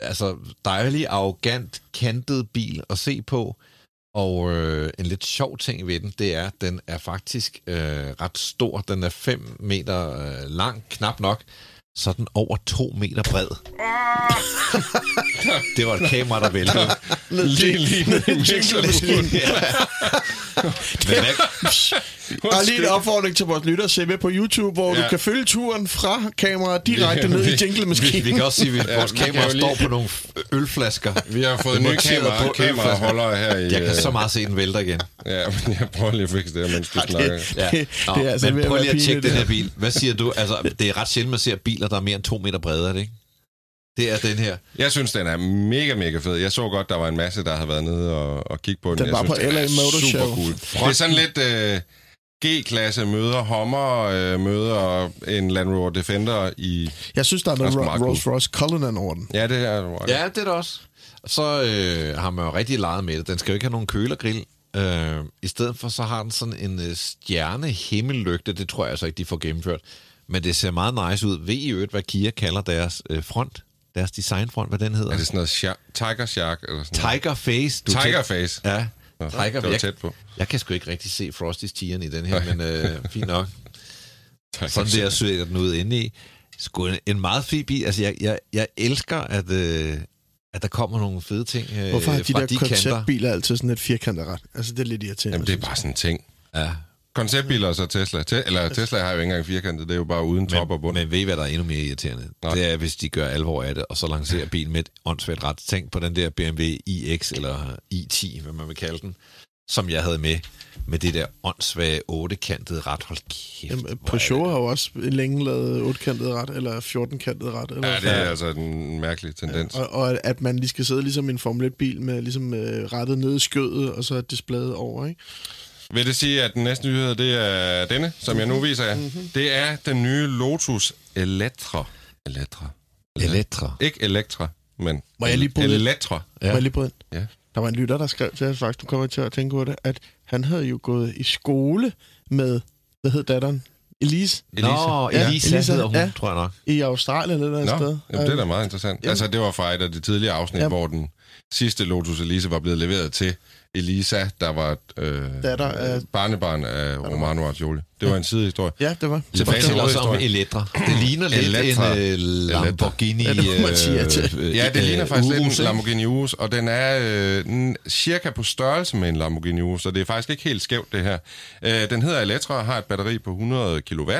altså, dejlig, arrogant, kantet bil at se på. Og øh, en lidt sjov ting ved den, det er, at den er faktisk øh, ret stor. Den er 5 meter øh, lang, knap nok. så er den over to meter bred. [LAUGHS] det var et kamera, der væltede. Lige, lige ned i [LAUGHS] mixerbussen. Men hvad, Og lige en opfordring til vores lyttere. Se med på YouTube, hvor Ja. du kan følge turen fra kameraet direkte Vi- ned i jinglemaskinen. vi, vi kan også sige, at vores vi kan kamera står på nogle ølflasker. Vi har fået nye kamera, på kameraholdere her i... Jeg kan øh, så meget se den vælter igen. Ja, men jeg prøver lige at fikse det her, mens du snakker. Ja. Det- Nå, det er altså men prøv lige at tjekke den her bil. Hvad siger du? Altså, det er ret sjældent, man ser biler, der er mere end to meter brede, er det ikke? Det er den her. Jeg synes, den er mega, mega fed. Jeg så godt, der var en masse, der havde været nede og, og kigge på den. Den jeg var synes, på LA Motor Show. Cool. Det er sådan lidt øh, G-klasse møder Hummer, øh, møder en Land Rover Defender i... Jeg synes, der er Det noget Ro- Rolls Royce Cullinan over den. Ja, det er i. Ja, det er det også. Så øh, har man jo rigtig leget med det. Den skal jo ikke have nogen kølergrill. Øh, I stedet for, så har den sådan en øh, stjerne himmellygte. Det tror jeg altså ikke, de får gennemført. Men det ser meget nice ud. Ved I øvrigt, hvad Kia kalder deres øh, front? Deres designfront, hvad den hedder? Er det sådan noget shark, Tiger Shark? Eller sådan noget? Tiger Face. Du er Tiger tæt- Face. Ja. Nå, Tiger, det var jeg, tæt på. jeg kan sgu ikke rigtig se Frosty's tieren i den her, men øh, fint nok. [LAUGHS] Tiger Sådan Shark. der søger den ud inde i. Sgu en, en meget fin bil. Altså, jeg, jeg, jeg elsker, at, øh, at der kommer nogle fede ting øh, Hvorfor har de fra der de konceptbiler altid sådan et firkantet ret? Altså, det er lidt irriterende. Jamen, det er bare sådan en ting. Ja. Konceptbiler og så Tesla. Te- eller Tesla har jo ikke engang firkantet, det er jo bare uden top og bund. Men ved I, hvad der er endnu mere irriterende? Nej. Det er, hvis de gør alvor af det, og så lancerer bilen med et åndssvagt ret. Tænk på den der BMW iX, eller i10, hvad man vil kalde den, som jeg havde med, med det der åndssvage 8-kantede ret. Hold kæft. Jamen, Peugeot har jo også længe lavet 8-kantet ret, eller 14-kantet ret. Eller Ja, det er altså en mærkelig tendens. og, og at man lige skal sidde ligesom en Formel 1-bil med ligesom øh, rettet ned i skødet, og så displayet over, ikke? Vil det sige, at den næste nyhed, det er denne, som jeg nu viser jer? Mhm. Det er den nye Lotus Electra. Electra. Elektra. Ikke Electra, men Må jeg lige bryde lidt? Electra. Ja. Må jeg lige bryde ind? Ja. Der var en lytter, der skrev til os faktisk, nu kommer til at tænke på det, at han havde jo gået i skole med, hvad hed datteren? Elise Elisa. Nå, Ja, Elisa, Elisa, hedder hun, ja. tror jeg nok. i Australien eller et Nå, sted. jamen, det er da meget interessant. Jamen. Altså, det var fra et af de tidligere afsnit, Ja. hvor den sidste Lotus Elise var blevet leveret til Elisa, der var øh, Datter af- barnebarn af Romano Artioli. Det var en sidehistorie. Ja, det var. Tilbage Fortæl os om. Elektra. Det ligner lidt Elettra. en uh, Lamborghini. Ja, det sige, ja, øh, det øh, ligner faktisk lidt Urus, en? Lamborghini Urus, og den er øh, er cirka på størrelse med en Lamborghini Urus, så det er faktisk ikke helt skævt, det her. Øh, den hedder Electra og har et batteri på 100 kW.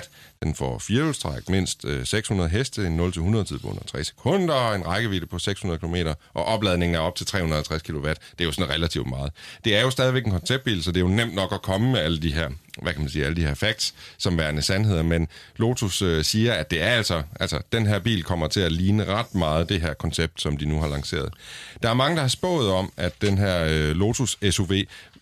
Den får firehjulstræk, mindst øh, 600 heste, en 0-100 tid på under 3 sekunder, og en rækkevidde på 600 km, og opladningen er op til 350 kW. Det er jo sådan relativt meget. Det er jo stadigvæk en konceptbil, så det er jo nemt nok at komme med alle de her, hvad kan man sige, alle de her facts, som værende sandheder, men Lotus øh, siger, at det er altså, altså, den her bil kommer til at ligne ret meget det her koncept, som de nu har lanceret. Der er mange, der har spået om, at den her øh, Lotus SUV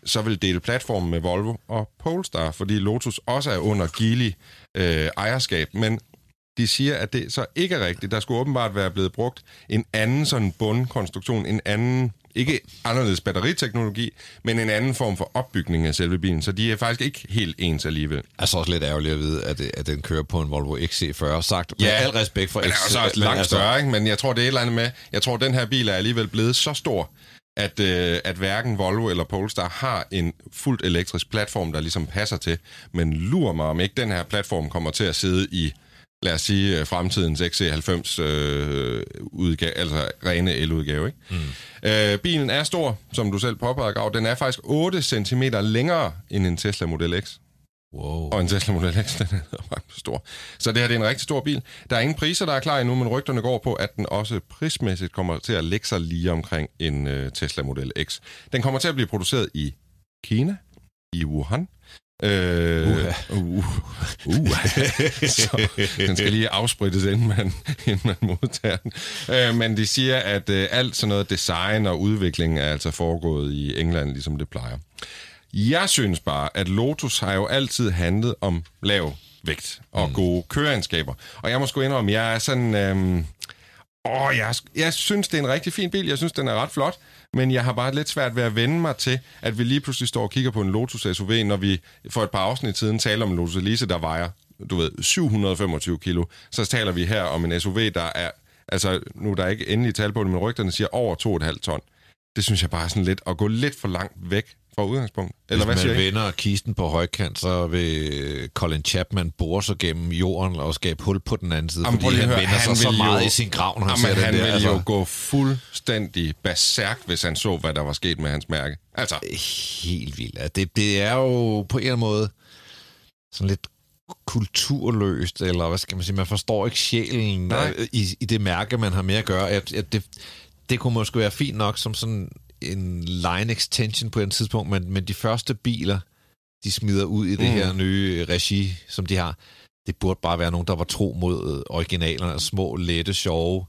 så vil dele platformen med Volvo og Polestar, fordi Lotus også er under Geely øh, ejerskab, men de siger, at det så ikke er rigtigt. Der skulle åbenbart være blevet brugt en anden sådan bundkonstruktion, en anden, ikke anderledes batteriteknologi, men en anden form for opbygning af selve bilen. Så de er faktisk ikke helt ens alligevel. Altså også lidt ærgerligt at vide, at, det- at den kører på en Volvo XC40. Sagt med Ja. al respekt for Men det er jo så også langt større, ikke? Men jeg tror, det er et eller andet med, jeg tror, den her bil er alligevel blevet så stor, at, øh, at hverken Volvo eller Polestar har en fuldt elektrisk platform, der ligesom passer til. Men lurer mig, om ikke den her platform kommer til at sidde i, lad os sige, øh, fremtidens XC90 øh, udgave, altså rene eludgave. Ikke? Mm. Øh, bilen er stor, som du selv påpegede, Grav. Den er faktisk 8 cm længere end en Tesla Model X. Wow. Og en Tesla Model X, [LAUGHS] den er meget stor. Så det her det er en rigtig stor bil. Der er ingen priser, der er klar endnu, men rygterne går på, at den også prismæssigt kommer til at lægge sig lige omkring en uh, Tesla Model X. Den kommer til at blive produceret i Kina, i Wuhan. Øh, Uha. uh, [LAUGHS] uh, så den skal lige afsprittes, inden man, [LAUGHS] inden man modtager den. Øh, men de siger, at øh, alt sådan noget design og udvikling er altså foregået i England, ligesom det plejer. Jeg synes bare, at Lotus har jo altid handlet om lav vægt og mm. gode køreegenskaber. Og jeg må sgu indrømme, jeg er sådan... Øhm, åh, jeg, jeg synes, det er en rigtig fin bil. Jeg synes, den er ret flot. Men jeg har bare lidt svært ved at vende mig til, at vi lige pludselig står og kigger på en Lotus SUV, når vi for et par afsnit siden taler om en Lotus Elise, der vejer, du ved, 725 kilo. Så taler vi her om en SUV, der er... Altså, nu er der ikke endelig tal på det, men rygterne siger over 2,5 ton det synes jeg bare er sådan lidt at gå lidt for langt væk fra udgangspunkt. Eller hvad Hvis siger man I? vender kisten på højkant, så vil Colin Chapman bore sig gennem jorden og skabe hul på den anden side, Jamen, fordi han høre, vender han sig så meget jo- i sin grav, når han Jamen, ser han den der. ville jo altså, gå fuldstændig berserk, hvis han så, hvad der var sket med hans mærke. Altså, helt vildt. Altså, Det, det er jo på en eller anden måde sådan lidt kulturløst, eller hvad skal man sige, man forstår ikke sjælen Nej. øh, i, i det mærke, man har med at gøre. At, at det, det kunne måske være fint nok som sådan en line extension på et tidspunkt, men, men de første biler, de smider ud i det Mm. her nye regi, som de har, det burde bare være nogen, der var tro mod øh, originalerne, små, lette, sjove,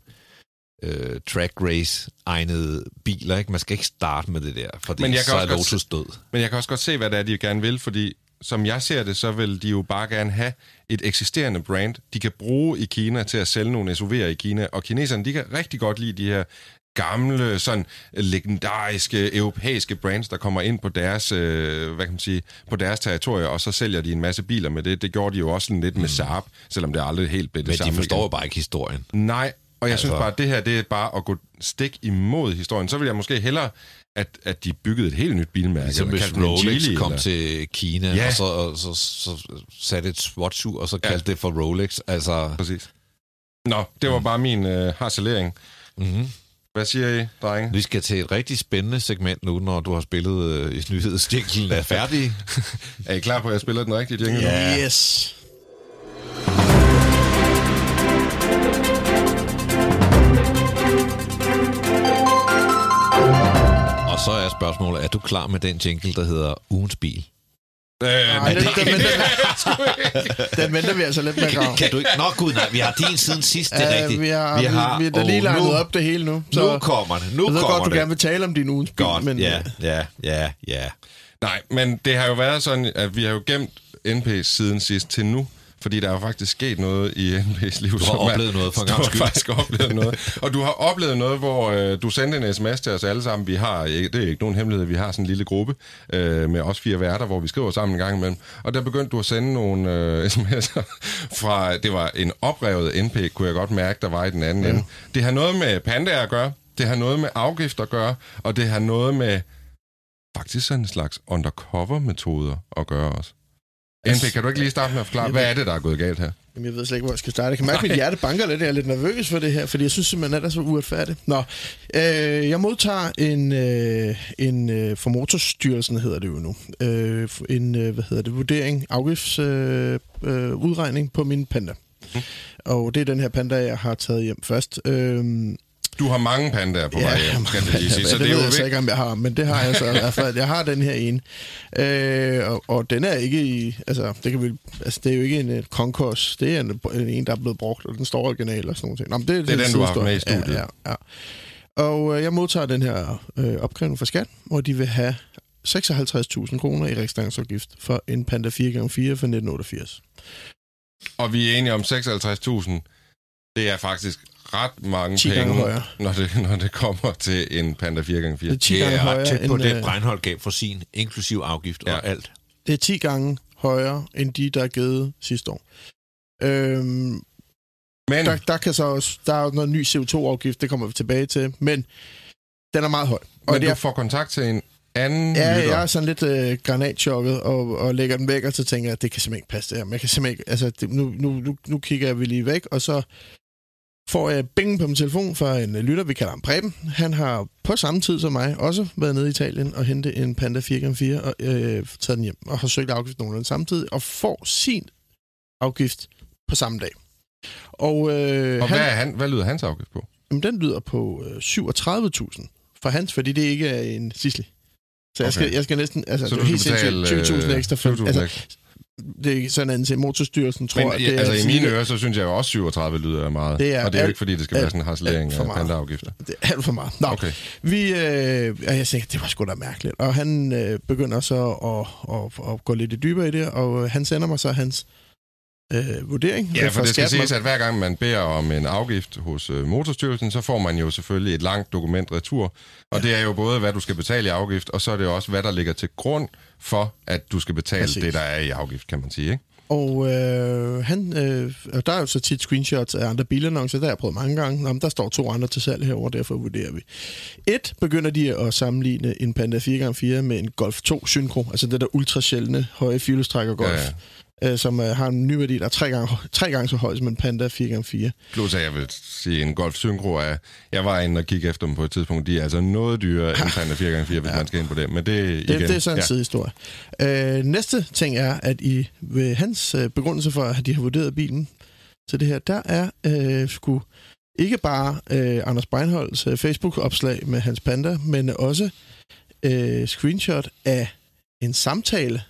øh, track race egnede biler. Ikke? Man skal ikke starte med det der, for kan så er Lotus død. Men jeg kan også godt se, hvad det er, de gerne vil, fordi som jeg ser det, så vil de jo bare gerne have et eksisterende brand, de kan bruge i Kina til at sælge nogle SUV'er i Kina, og kineserne, de kan rigtig godt lide de her gamle, sådan legendariske europæiske brands, der kommer ind på deres, øh, hvad kan man sige, på deres territorier, og så sælger de en masse biler med det. Det gjorde de jo også sådan lidt med Saab, selvom det aldrig helt blev det Men samme de forstår igen. bare ikke historien. Nej, og jeg altså... synes bare, at det her det er bare at gå stik imod historien. Så vil jeg måske hellere, at, at de byggede et helt nyt bilmærke. Ligesom hvis Rolex Geely, kom eller- til Kina, Ja. ja. og, så, og så, så satte et swatch og så Ja. kaldte det for Rolex. Altså, Præcis. Nå, det var bare min øh, harcelering. mm-hmm. Hvad siger I, drenge? Vi skal til et rigtig spændende segment nu, når du har spillet øh, i nyhedsjinglen er færdig. [LAUGHS] Er I klar på, at jeg spiller den rigtige jingle? nu? Ja. Yes. Og så er spørgsmålet, er du klar med den jingle, der hedder Ugens Bil? Øh, Ej, den, den, venter, [LAUGHS] den venter vi altså lidt med grav. Kan du ikke? Nå gud, nej, vi har din siden sidst, det er rigtigt. vi har, vi har, vi, vi har lige legnet op det hele nu. Nu kommer det, nu jeg ved kommer godt, du det. gerne vil tale om din ugens bil, Godt, men ja, ja, ja, ja. Nej, men det har jo været sådan, at vi har jo gemt NP siden sidst til nu. Fordi der er jo faktisk sket noget i NP's liv. Du har som er- oplevet noget for en [LAUGHS] Du har skyld. faktisk oplevet noget. Og du har oplevet noget, hvor øh, du sendte en sms til os alle sammen. Vi har, ikke- det er ikke nogen hemmelighed, vi har sådan en lille gruppe øh, med os fire værter, hvor vi skriver sammen en gang imellem. Og der begyndte du at sende nogle øh, [LAUGHS] sms'er fra, det var en oprevet NP, kunne jeg godt mærke, der var i den anden ja. ende. Det har noget med pandaer at gøre, det har noget med afgifter at gøre, og det har noget med faktisk sådan en slags undercover-metoder at gøre også. NP, kan du ikke lige starte med at forklare, hvad er det, der er gået galt her? Jamen, jeg ved slet ikke, hvor jeg skal starte. Jeg kan mærke, at mit hjerte banker lidt. Jeg er lidt nervøs for det her, fordi jeg synes simpelthen, at det er så uretfærdigt. Nå, øh, jeg modtager en, øh, en øh, for Motorstyrelsen hedder det jo nu, øh, en, øh, hvad hedder det, vurdering, afgiftsudregning øh, øh, udregning på min panda. Mm. Og det er den her panda, jeg har taget hjem først. Øh, Du har mange pandaer på vej hjem, skal det lige sige. Så det, det er jo jeg så ikke, om jeg har, men det har jeg så i hvert fald. Jeg har den her ene. Øh, og, og den er ikke i... Altså, det, kan vi, altså, det er jo ikke en uh, Concourse. Det er en, en, der er blevet brugt, og den står original og sådan noget. Nå, men det, Det er den, du har haft med i studiet. Ja, ja, ja. Og øh, jeg modtager den her øh, opkrævning fra skat, hvor de vil have 56.000 kroner i registreringsafgift for en Panda 4x4 fra 1988. Og vi er enige om 56.000. Det er faktisk ret mange 10 gange penge, højere. når det, når det kommer til en Panda 4x4. Det er 10 Det gange er ret højere tæt på end, det, øh, Breinholt gav for sin, inklusiv afgift Ja. og alt. Det er 10 gange højere end de, der er givet sidste år. Øhm, Men der, der, kan så også, der er noget ny CO2-afgift, det kommer vi tilbage til, men den er meget høj. Og men det du er, får kontakt til en anden ja, lytter. jeg er sådan lidt øh, granatchokket og, og lægger den væk, og så tænker jeg, at det kan simpelthen ikke passe det her. Men jeg kan simpelthen ikke, altså, det, nu, nu, nu, nu kigger vi lige væk, og så får jeg bing på min telefon fra en øh, lytter, vi kalder ham Preben. Han har på samme tid som mig også været nede i Italien og hentet en Panda 4x4 og øh, taget den hjem, og har søgt afgift nogenlunde samtidig, og får sin afgift på samme dag. Og, øh, Og han, hvad, er han, hvad lyder hans afgift på? Jamen, den lyder på øh, 37.000 for hans, fordi det ikke er en Sisli. Så jeg skal, Okay. jeg skal næsten... Altså, Så det er helt betale sindssygt 20.000 øh, ekstra. For, 20.000 altså. Det er sådan anden til. Motorstyrelsen tror, Men at i- det er... altså, i lille- mine ører, så synes jeg jo også 37 lyder meget. Det er og det er jo ikke, fordi det skal være alt- sådan en harcelering af pandaafgifter. Det er alt for meget. Nå, okay. Vi... Øh, og jeg tænkte, det var sgu da mærkeligt. Og han øh, begynder så at, at, at, gå lidt dybere i det, og øh, han sender mig så hans øh, vurdering. Ja, for det skal siges, at hver gang man beder om en afgift hos øh, Motorstyrelsen, så får man jo selvfølgelig et langt dokument retur. Og det er jo både, hvad du skal betale i afgift, og så er det også, hvad der ligger til grund for, at du skal betale Præcis. det, der er i afgift, kan man sige. Ikke? Og øh, han, øh, og der er jo så tit screenshots af andre bilannoncer, der har jeg prøvet mange gange. Nå, der står to andre til salg herover, derfor vurderer vi. Et, begynder de at sammenligne en Panda 4x4 med en Golf 2 Synchro, altså det der ultra sjældne høje firehjulstrækker Golf. Ja, Ja, ja. ja. Øh, som øh, har en ny værdi, der er tre gange, tre gange så høj som en Panda 4x4. Plus, at jeg vil sige, en Golf Synchro er... Jeg var inde og kigge efter dem på et tidspunkt. De er altså noget dyrere end Panda 4x4, hvis man skal ind på det. Men det, Det, igen, det er sådan en ja. ja. sidehistorie. Øh, næste ting er, at i ved hans øh, begrundelse for, at de har vurderet bilen til det her, der er øh, sgu ikke bare øh, Anders Breinholds øh, Facebook-opslag med hans panda, men også øh, screenshot af en samtale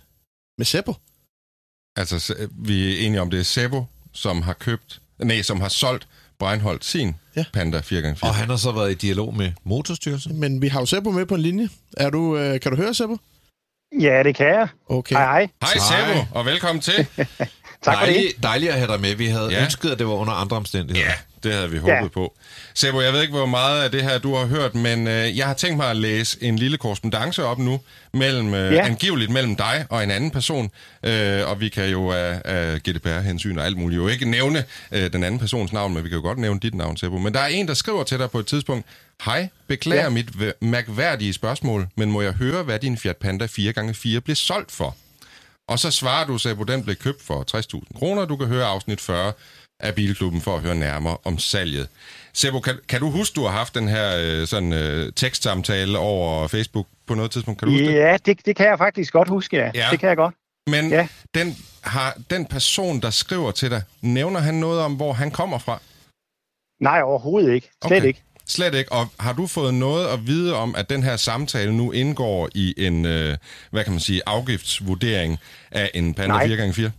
med Seppo. Altså, vi er enige om, det er Sebo, som har købt... Nej, som har solgt Breinholt sin Ja. Panda 4x4. Og han har så været i dialog med Motorstyrelsen. Men vi har jo Seppo med på en linje. Er du, øh, kan du høre Seppo? Ja, det kan jeg. Okay. Hej, hej. Hej. Sebo, og velkommen til. [LAUGHS] Tak for det. Dejligt, dejligt at have dig med. Vi havde ja. ønsket, at det var under andre omstændigheder. Ja, det havde vi håbet Ja. på. Sebo, jeg ved ikke, hvor meget af det her du har hørt, men øh, jeg har tænkt mig at læse en lille korrespondence op nu, mellem, øh, Ja. angiveligt mellem dig og en anden person, øh, og vi kan jo af, af GDPR-hensyn og alt muligt jo ikke nævne øh, den anden persons navn, men vi kan jo godt nævne dit navn, Sebo. Men der er en, der skriver til dig på et tidspunkt, Hej, beklager ja. Mit mærkværdige spørgsmål, men må jeg høre, hvad din Fiat Panda 4x4 blev solgt for? Og så svarer du, Sebo, den blev købt for 60.000 kroner. Du kan høre afsnit 40 af Bilklubben for at høre nærmere om salget. Sebo, kan, kan du huske, du har haft den her øh, sådan, øh, tekstsamtale over Facebook på noget tidspunkt? Kan du huske det? Ja, det, det kan jeg faktisk godt huske, ja. Ja. Det kan jeg godt. Men Ja. den, har, den person, der skriver til dig, nævner han noget om, hvor han kommer fra? Nej, overhovedet ikke. Slet Okay. ikke. Slet ikke. Og har du fået noget at vide om, at den her samtale nu indgår i en, øh, hvad kan man sige, afgiftsvurdering af en Panda Nej. 4x4?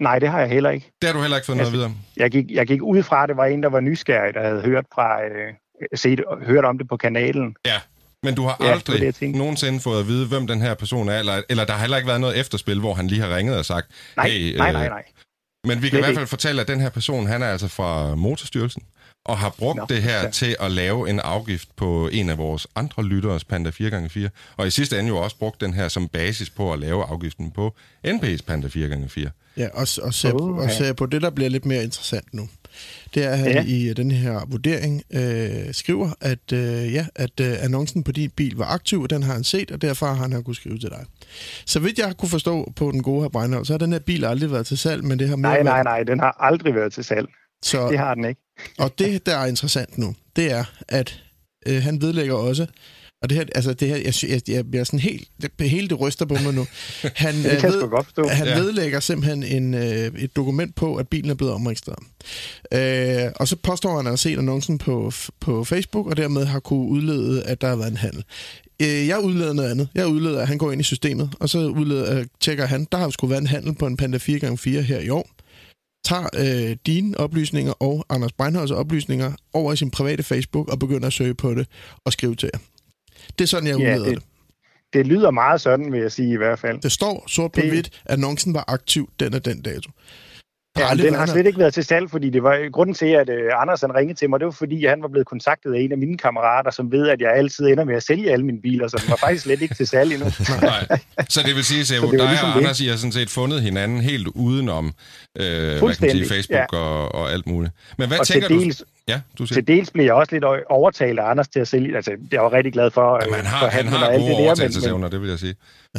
Nej, det har jeg heller ikke. Det har du heller ikke fået Altså, noget at vide om? Jeg gik, jeg gik ud fra, at det var en, der var nysgerrig, der havde hørt, fra, øh, set, hørt om det på kanalen. Ja, men du har Ja, det aldrig det, nogensinde fået at vide, hvem den her person er, eller, eller der har heller ikke været noget efterspil, hvor han lige har ringet og sagt, Nej, hey, nej, øh, nej, nej. Men vi kan i hvert ikke. fald fortælle, at den her person, han er altså fra Motorstyrelsen, og har brugt Nå, det her ja. til at lave en afgift på en af vores andre lytteres Panda 4x4, og i sidste ende jo også brugt den her som basis på at lave afgiften på NP's Panda 4x4. Ja, og, og, se, Åh, og ja. se på det, der bliver lidt mere interessant nu. Det er, at han Ja. i den her vurdering øh, skriver, at, øh, ja, at øh, annoncen på din bil var aktiv, og den har han set, og derfor har han kunnet skrive til dig. Så vidt jeg kunne forstå på den gode her Breinholt, så har den her bil aldrig været til salg, men det har mere Nej, nej, nej. Den har aldrig været til salg. Så, Det har den ikke. og det, der er interessant nu, det er, at øh, han vedlægger også, og det her, altså det her, jeg, jeg, jeg bliver sådan helt, det, hele det ryster på mig nu. [LAUGHS] Han, Det øh, kan sgu godt forstå. han Ja. vedlægger simpelthen en, øh, et dokument på, at bilen er blevet omregistreret. Øh, og så påstår han at have set annoncen på, på Facebook, og dermed har kunne udlede, at der har været en handel. Øh, jeg udleder noget andet. Jeg udleder, at han går ind i systemet, og så udleder, øh, tjekker han, der har sgu været en handel på en Panda 4x4 her i år. Tager øh, dine oplysninger og Anders Breinholds oplysninger over i sin private Facebook og begynder at søge på det og skrive til jer. Det er sådan, jeg Ja, udleder det. det- Det lyder meget sådan, vil jeg sige i hvert fald. Det står sort på Det- hvidt, at annoncen var aktiv den og den dato. Ja, den været har slet ikke været til salg, fordi det var grunden til, at øh, Anders han ringede til mig, det var fordi, at han var blevet kontaktet af en af mine kammerater, som ved, at jeg altid ender med at sælge alle mine biler, så den var faktisk slet ikke til salg endnu. [LAUGHS] Nej. Så det vil sige, det var dig ligesom og det. Anders, I har sådan set fundet hinanden helt udenom øh, hvad kan man sige, Facebook og, og alt muligt. Men hvad Og tænker du? Ja, du siger. til dels blev jeg også lidt overtalt af Anders til at sælge. Altså, jeg var rigtig glad for, øh, Jamen, han har, for han har og alt gode det der, men, det vil jeg sige.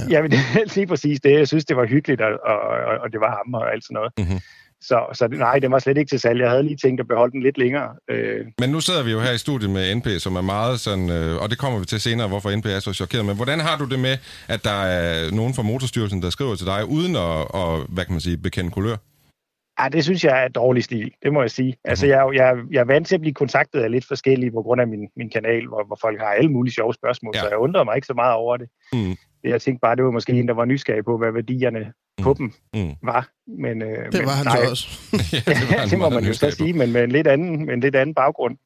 Jamen, det [LAUGHS] er lige præcis det. Jeg synes, det var hyggeligt, og, og, og, og det var ham og alt sådan noget. Mhm. Så, så nej, det var slet ikke til salg. Jeg havde lige tænkt at beholde den lidt længere. Øh, Men nu sidder vi jo her i studiet med NP, som er meget sådan, øh, og det kommer vi til senere, hvorfor NP er så chokeret. Men hvordan har du det med, at der er nogen fra Motorstyrelsen, der skriver til dig, uden at, at hvad kan man sige, bekende kulør? Ja, det synes jeg er dårlig stil, det må jeg sige. Altså, jeg, er jeg, jeg er vant til at blive kontaktet af lidt forskellige på grund af min, min kanal, hvor, hvor folk har alle mulige sjove spørgsmål, Ja. ja. så jeg undrede mig ikke så meget over det. Mm. Jeg tænkte bare, det var måske en, der var nysgerrig på, hvad værdierne på dem Mm. var. Men, øh, Det men, var han nej, så også. [LAUGHS] ja, Ja, [LAUGHS] han det må man jo så sige, men med en lidt anden, med en lidt anden baggrund.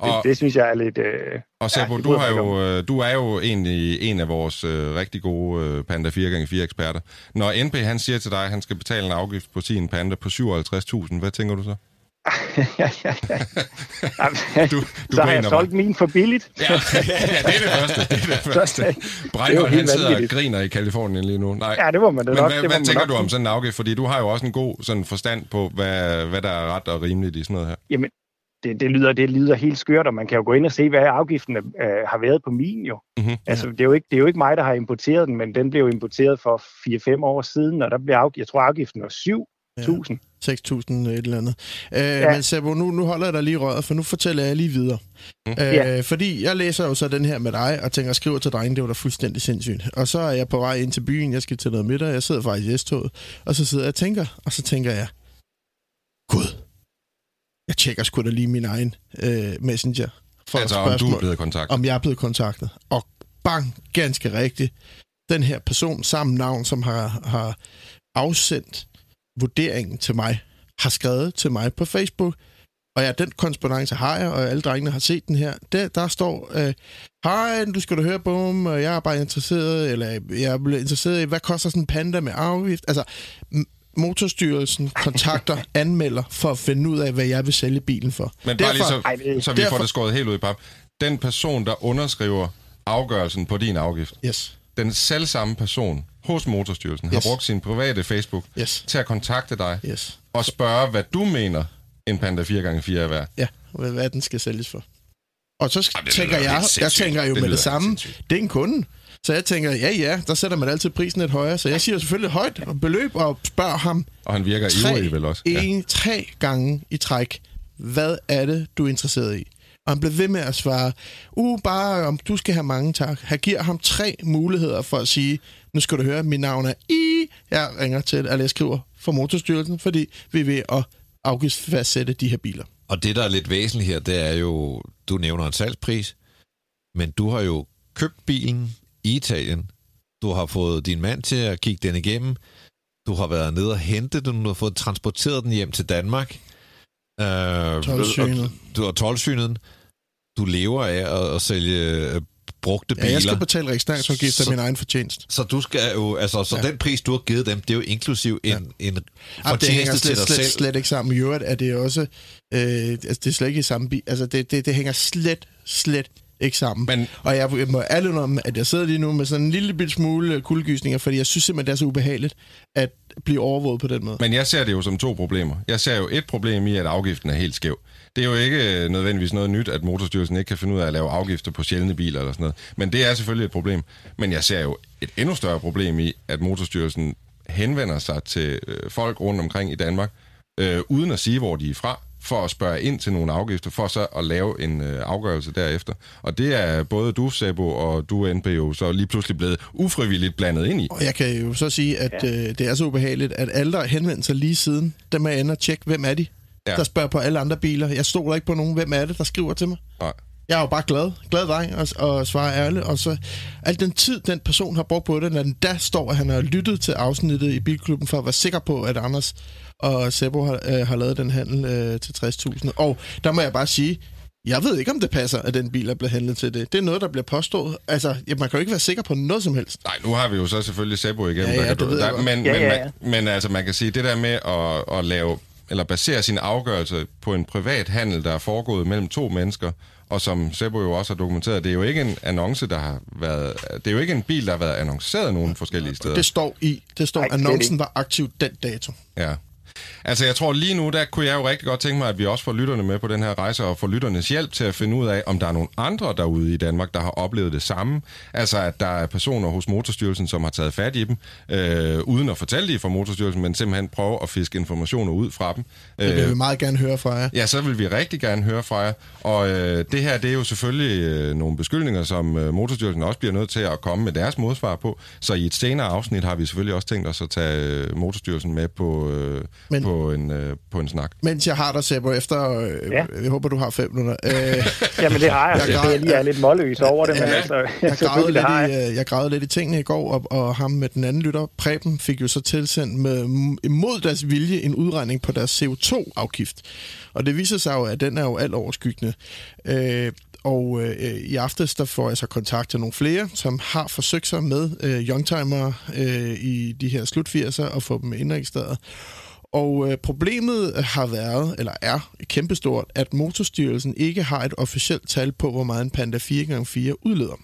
Og, Det, synes jeg er lidt... Øh, og Sebo, ja, du, har jo, øh, du er jo egentlig en af vores øh, rigtig gode øh, Panda 4x4 eksperter. Når NP han siger til dig, at han skal betale en afgift på sin Panda på 57.000, hvad tænker du så? ja, ja, ja. Jamen, Du, du så har jeg solgt min for billigt. Ja, ja, det er det første. Det er det [LAUGHS] første. Breinholt, han sidder og vanvittigt. griner i Kalifornien lige nu. Nej. Ja, det må man da Men nok. hvad, det hvad tænker nok du om sådan en afgift? Fordi du har jo også en god sådan forstand på, hvad, hvad der er ret og rimeligt i sådan noget her. Jamen, det, det, lyder, det lyder helt skørt, og man kan jo gå ind og se, hvad afgiften øh, har været på min jo. Mhm. Altså, det er jo, ikke, det er jo ikke mig, der har importeret den, men den blev importeret for 4-5 år siden, og der blev afgift, jeg tror, afgiften var 7.000. 6.000 et eller andet. Øh, ja. Men Sebo, nu, nu holder jeg dig lige røret, for nu fortæller jeg lige videre. Mm. Øh, Ja. Fordi jeg læser jo så den her med dig, og tænker, skriver til drengen, det var da fuldstændig sindssygt. Og så er jeg på vej ind til byen, jeg skal til noget middag, jeg sidder faktisk i S-toget, og så sidder jeg og tænker, og så tænker jeg, Gud, jeg tjekker sgu da lige min egen øh, messenger. For altså, om du er blevet kontaktet. om jeg er blevet kontaktet. Og bang, ganske rigtigt. Den her person, samme navn, som har, har afsendt vurderingen til mig, har skrevet til mig på Facebook. Og ja, den korrespondance har jeg, og alle drengene har set den her. Der, der står, øh, hej, du skal da høre på dem, og jeg er bare interesseret, eller jeg er blevet interesseret i, hvad koster sådan en panda med afgift? Altså, Motorstyrelsen kontakter [LAUGHS] anmelder for at finde ud af, hvad jeg vil sælge bilen for. Men bare lige så, Ej, det- så vi får derfor- det skåret helt ud i pap. Den person, der underskriver afgørelsen på din afgift, Yes, den selv samme person hos Motorstyrelsen Yes. har brugt sin private Facebook yes, til at kontakte dig yes. og spørge, hvad du mener, en Panda 4x4 er værd. Ja, hvad hvad den skal sælges for. Og så Jamen, tænker jeg, jeg tænker jo Det med det samme, sindssygt. det er en kunde. Så jeg tænker, ja ja, der sætter man altid prisen lidt højere. Så jeg siger selvfølgelig et højt beløb og spørger ham Og han virker tre, ivrig vel også. en, tre gange i træk, hvad er det, du er interesseret i? Og han blev ved med at svare, uh, bare om du skal have mange tak. Han giver ham tre muligheder for at sige, nu skal du høre, mit navn er I. Jeg ringer til, eller jeg skriver for Motorstyrelsen, fordi vi er ved at afgiftsfastsætte de her biler. Og det, der er lidt væsentligt her, det er jo, du nævner en salgspris, men du har jo købt bilen i Italien. Du har fået din mand til at kigge den igennem. Du har været nede og hentet den, du har fået transporteret den hjem til Danmark. Øh, Toldsynet. og Du har tolvsynet. Du lever af at, at sælge øh, brugte biler. Ja, jeg skal betale registreringsafgift af min egen fortjenest. Så du skal jo, altså, så Ja. den pris, du har givet dem, det er jo inklusiv en, ja. en Jamen, det hænger fortjeneste til slet, dig slet, selv. slet ikke sammen. I øvrigt er det også... Øh, altså, det er slet ikke i samme bil. Altså, det, det, det hænger slet, slet ikke sammen. Men- Og jeg, må ærligt om, at jeg sidder lige nu med sådan en lille bitte smule øh, kuldegysninger, fordi jeg synes simpelthen, det er så ubehageligt at blive overvåget på den måde. Men jeg ser det jo som to problemer. Jeg ser jo et problem i, at afgiften er helt skæv. Det er jo ikke øh, nødvendigvis noget nyt, at Motorstyrelsen ikke kan finde ud af at lave afgifter på sjældne biler eller sådan noget. Men det er selvfølgelig et problem. Men jeg ser jo et endnu større problem i, at Motorstyrelsen henvender sig til øh, folk rundt omkring i Danmark, øh, uden at sige, hvor de er fra, for at spørge ind til nogle afgifter, for så at lave en øh, afgørelse derefter. Og det er både du, Sebo, og du, NP, jo så lige pludselig blevet ufrivilligt blandet ind i. Og jeg kan jo så sige, at øh, det er så ubehageligt, at alle, der har henvendt sig lige siden, dem er inde og tjekke, hvem er de? Ja. Ja. Der spørger på alle andre biler. Jeg stoler ikke på nogen. Hvem er det, der skriver til mig? Nej. Jeg er jo bare glad. Glad dreng og, og svarer ærligt. Og så al den tid, den person har brugt på det, når den da står, at han har lyttet til afsnittet i Bilklubben, for at være sikker på, at Anders og Sebo har, øh, har lavet den handel øh, til 60.000. Og der må jeg bare sige, jeg ved ikke, om det passer, at den bil er blevet handlet til det. Det er noget, der bliver påstået. Altså, ja, man kan jo ikke være sikker på noget som helst. Nej, nu har vi jo så selvfølgelig Sebo igennem. Ja, ja, der men, Ja, men, ja, ja. Men, men altså, man kan sige, det der med at, at lave, eller basere sin afgørelse på en privat handel, der er foregået mellem to mennesker, og som Sebo jo også har dokumenteret, det er jo ikke en annonce, der har været... Det er jo ikke en bil, der har været annonceret nogen forskellige steder. Det står i. Det står, annoncen var aktiv den dato. Ja. Altså, jeg tror lige nu, der kunne jeg jo rigtig godt tænke mig, at vi også får lytterne med på den her rejse, og får lytternes hjælp til at finde ud af, om der er nogle andre derude i Danmark, der har oplevet det samme. Altså, at der er personer hos Motorstyrelsen, som har taget fat i dem, øh, uden at fortælle det fra Motorstyrelsen, men simpelthen prøve at fiske informationer ud fra dem. Det vil Øh, vi meget gerne høre fra jer. Ja, så vil vi rigtig gerne høre fra jer. Og øh, det her, det er jo selvfølgelig øh, nogle beskyldninger, som øh, Motorstyrelsen også bliver nødt til at komme med deres modsvar på. Så i et senere afsnit har vi selvfølgelig også tænkt os at tage øh, Motorstyrelsen med på, øh, Men- på, en, øh, på en snak. Mens jeg har dig, Sebo, efter... Øh, Ja. Jeg håber, du har fem minutter. Øh, [LAUGHS] Jamen, det har jeg. Jeg græd- jeg lige er lidt målløs over det, men Ja, altså, jeg gravede, [LAUGHS] selvfølgelig lidt har jeg. i, øh, jeg gravede lidt i tingene i går, og, og ham med den anden lytter, Preben, fik jo så tilsendt med, imod deres vilje en udregning på deres CO2-afgift. Og det viser sig jo, at den er jo alt overskyggende. Øh, og øh, i aftes, der får jeg så kontakt til nogle flere, som har forsøgt sig med øh, youngtimer øh, i de her slut 80'er og få dem indregistreret. Og øh, problemet har været, eller er kæmpestort, at Motorstyrelsen ikke har et officielt tal på, hvor meget en Panda 4x4 udleder.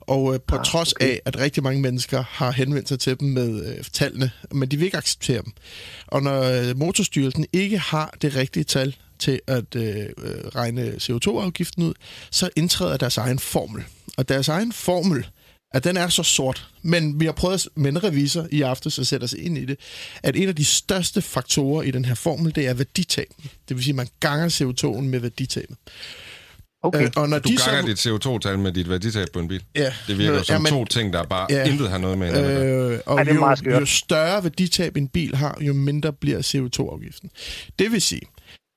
Og øh, på ah, trods okay. af, at rigtig mange mennesker har henvendt sig til dem med øh, tallene, men de vil ikke acceptere dem. Og når øh, Motorstyrelsen ikke har det rigtige tal til at øh, øh regne CO2-afgiften ud, så indtræder deres egen formel. Og deres egen formel, at den er så sort, men vi har prøvet med en revisor i aften at sætte os ind i det, at en af de største faktorer i den her formel, det er værditab. Det vil sige, at man ganger CO2'en med værditabet. Okay. Øh, og når du de ganger så... dit CO2-tal med dit værditab på en bil. Ja. Det virker som ja, men... to ting, der bare ja. intet har noget med øh, Og det er jo, jo større værditab en bil har, jo mindre bliver CO2-afgiften. Det vil sige,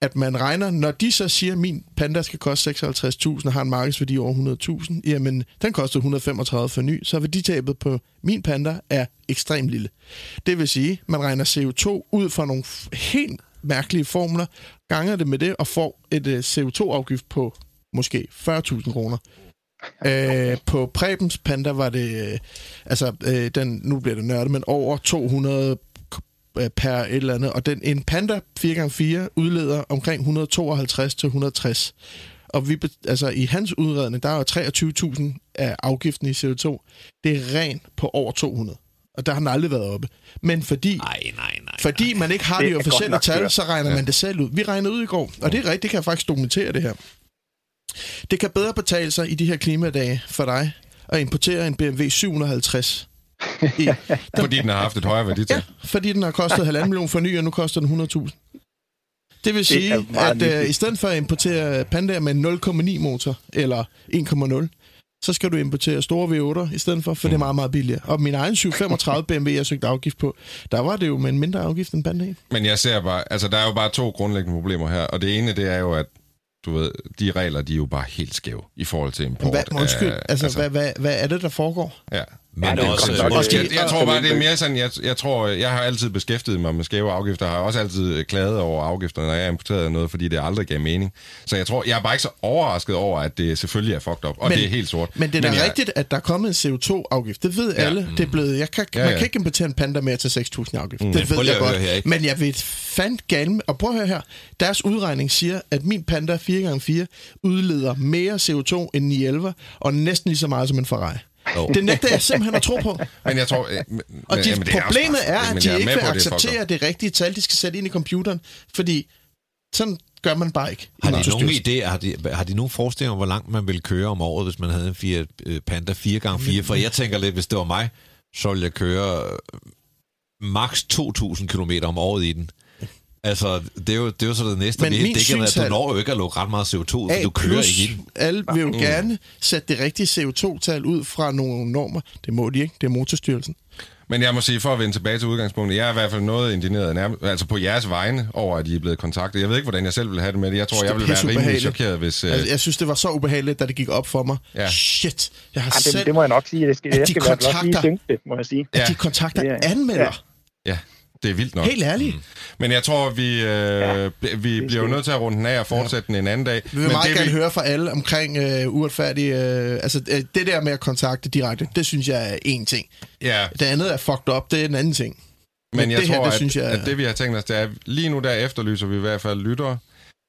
at man regner, når de så siger, at min Panda skal koste 56.000 og har en markedsværdi over 100.000, jamen den koster 135 for ny, så værditabet på min Panda er ekstremt lille. Det vil sige, man regner CO2 ud fra nogle helt mærkelige formler, ganger det med det og får et øh, uh, CO2-afgift på måske 40.000 kroner. Øh, på Prebens Panda var det, øh, altså, øh, den, nu bliver det nørdet, men over 200 per et eller andet. Og den, en Panda 4x4 udleder omkring 152 til 160. Og vi, altså, i hans udredning, der er jo 23.000 af afgiften i CO2. Det er rent på over 200 og der har den aldrig været oppe. Men fordi, nej, nej, nej, fordi man ikke har de officielle tal, så regner ja. man det selv ud. Vi regnede ud i går, og det er rigtigt, det kan jeg faktisk dokumentere det her. Det kan bedre betale sig i de her klimadage for dig at importere en BMW 750. I, den, [LAUGHS] fordi den har haft et højere værdi til. Ja, fordi den har kostet halvanden million for ny, og nu koster den 100.000. Det vil sige, det at uh, i stedet for at importere Panda med 0,9 motor, eller 1,0, så skal du importere store V8'er i stedet for, for mm. det er meget, meget billigere. Og min egen 735 BMW, jeg søgte afgift på, der var det jo med en mindre afgift end Panda. Men jeg ser bare, altså der er jo bare to grundlæggende problemer her, og det ene, det er jo, at du ved, de regler, de er jo bare helt skæve i forhold til import. Hvad, undskyld, af, altså, altså hvad, hvad, hvad er det, der foregår? Ja, men ja, også, også, også, jeg, jeg tror bare, det er mere sådan, jeg, jeg tror, jeg har altid beskæftiget mig med skæve afgifter, jeg har også altid klaget over afgifterne, når jeg har importeret noget, fordi det aldrig gav mening. Så jeg tror, jeg er bare ikke så overrasket over, at det selvfølgelig er fucked up, og men, det er helt sort. Men det er da rigtigt, at der er kommet en CO2-afgift. Det ved ja, alle. Det er blevet, jeg kan, ja, ja. Man kan ikke importere en panda mere til 6.000 afgift. Mm. Det ved jeg godt. Her, ikke? Men jeg ved fandt galme, og prøv at høre her, deres udregning siger, at min Panda 4x4 udleder mere CO2 end 911, og næsten lige så meget som en Ferrari. Oh. Det nægter jeg simpelthen at tro på. Men jeg tror... Øh, men, og de, jamen, problemet er, er, at de ikke vil acceptere det, det rigtige tal, de skal sætte ind i computeren, fordi sådan gør man bare ikke. Har de nogen idé, har de, har de nogen forestilling om, hvor langt man ville køre om året, hvis man havde en Fiat øh, Panda 4x4? For jeg tænker lidt, hvis det var mig, så ville jeg køre øh, maks 2.000 km om året i den. Altså, det er jo, det er jo så det næste. Men det, det kan være, du når jo ikke at lukke ret meget CO2, ud, du kører ikke ind. Alle vil jo mm. gerne sætte det rigtige CO2-tal ud fra nogle normer. Det må de ikke. Det er motorstyrelsen. Men jeg må sige, for at vende tilbage til udgangspunktet, jeg er i hvert fald noget indigneret, nærmest, altså på jeres vegne, over at I er blevet kontaktet. Jeg ved ikke, hvordan jeg selv vil have det med det. Jeg tror, jeg vil være rimelig chokeret, hvis... Uh... Altså, jeg synes, det var så ubehageligt, da det gik op for mig. Ja. Shit, jeg har ja, det, selv... Det må jeg nok sige. Det skal, jeg skal kontakter, være lige det, må jeg sige. At de kontakter anmelder. Ja. ja. Det er vildt nok. Helt ærligt. Mm. Men jeg tror, vi, øh, ja, vi bliver jo nødt til at runde den af og fortsætte ja. den en anden dag. Vi vil Men meget det, gerne vi... høre fra alle omkring øh, uretfærdige... Øh, altså, øh, det der med at kontakte direkte, det synes jeg er en ting. Ja. Det andet er fucked up, det er en anden ting. Men, Men jeg det tror, her, det at, synes jeg... at det vi har tænkt os, det er, lige nu der efterlyser vi i hvert fald lyttere,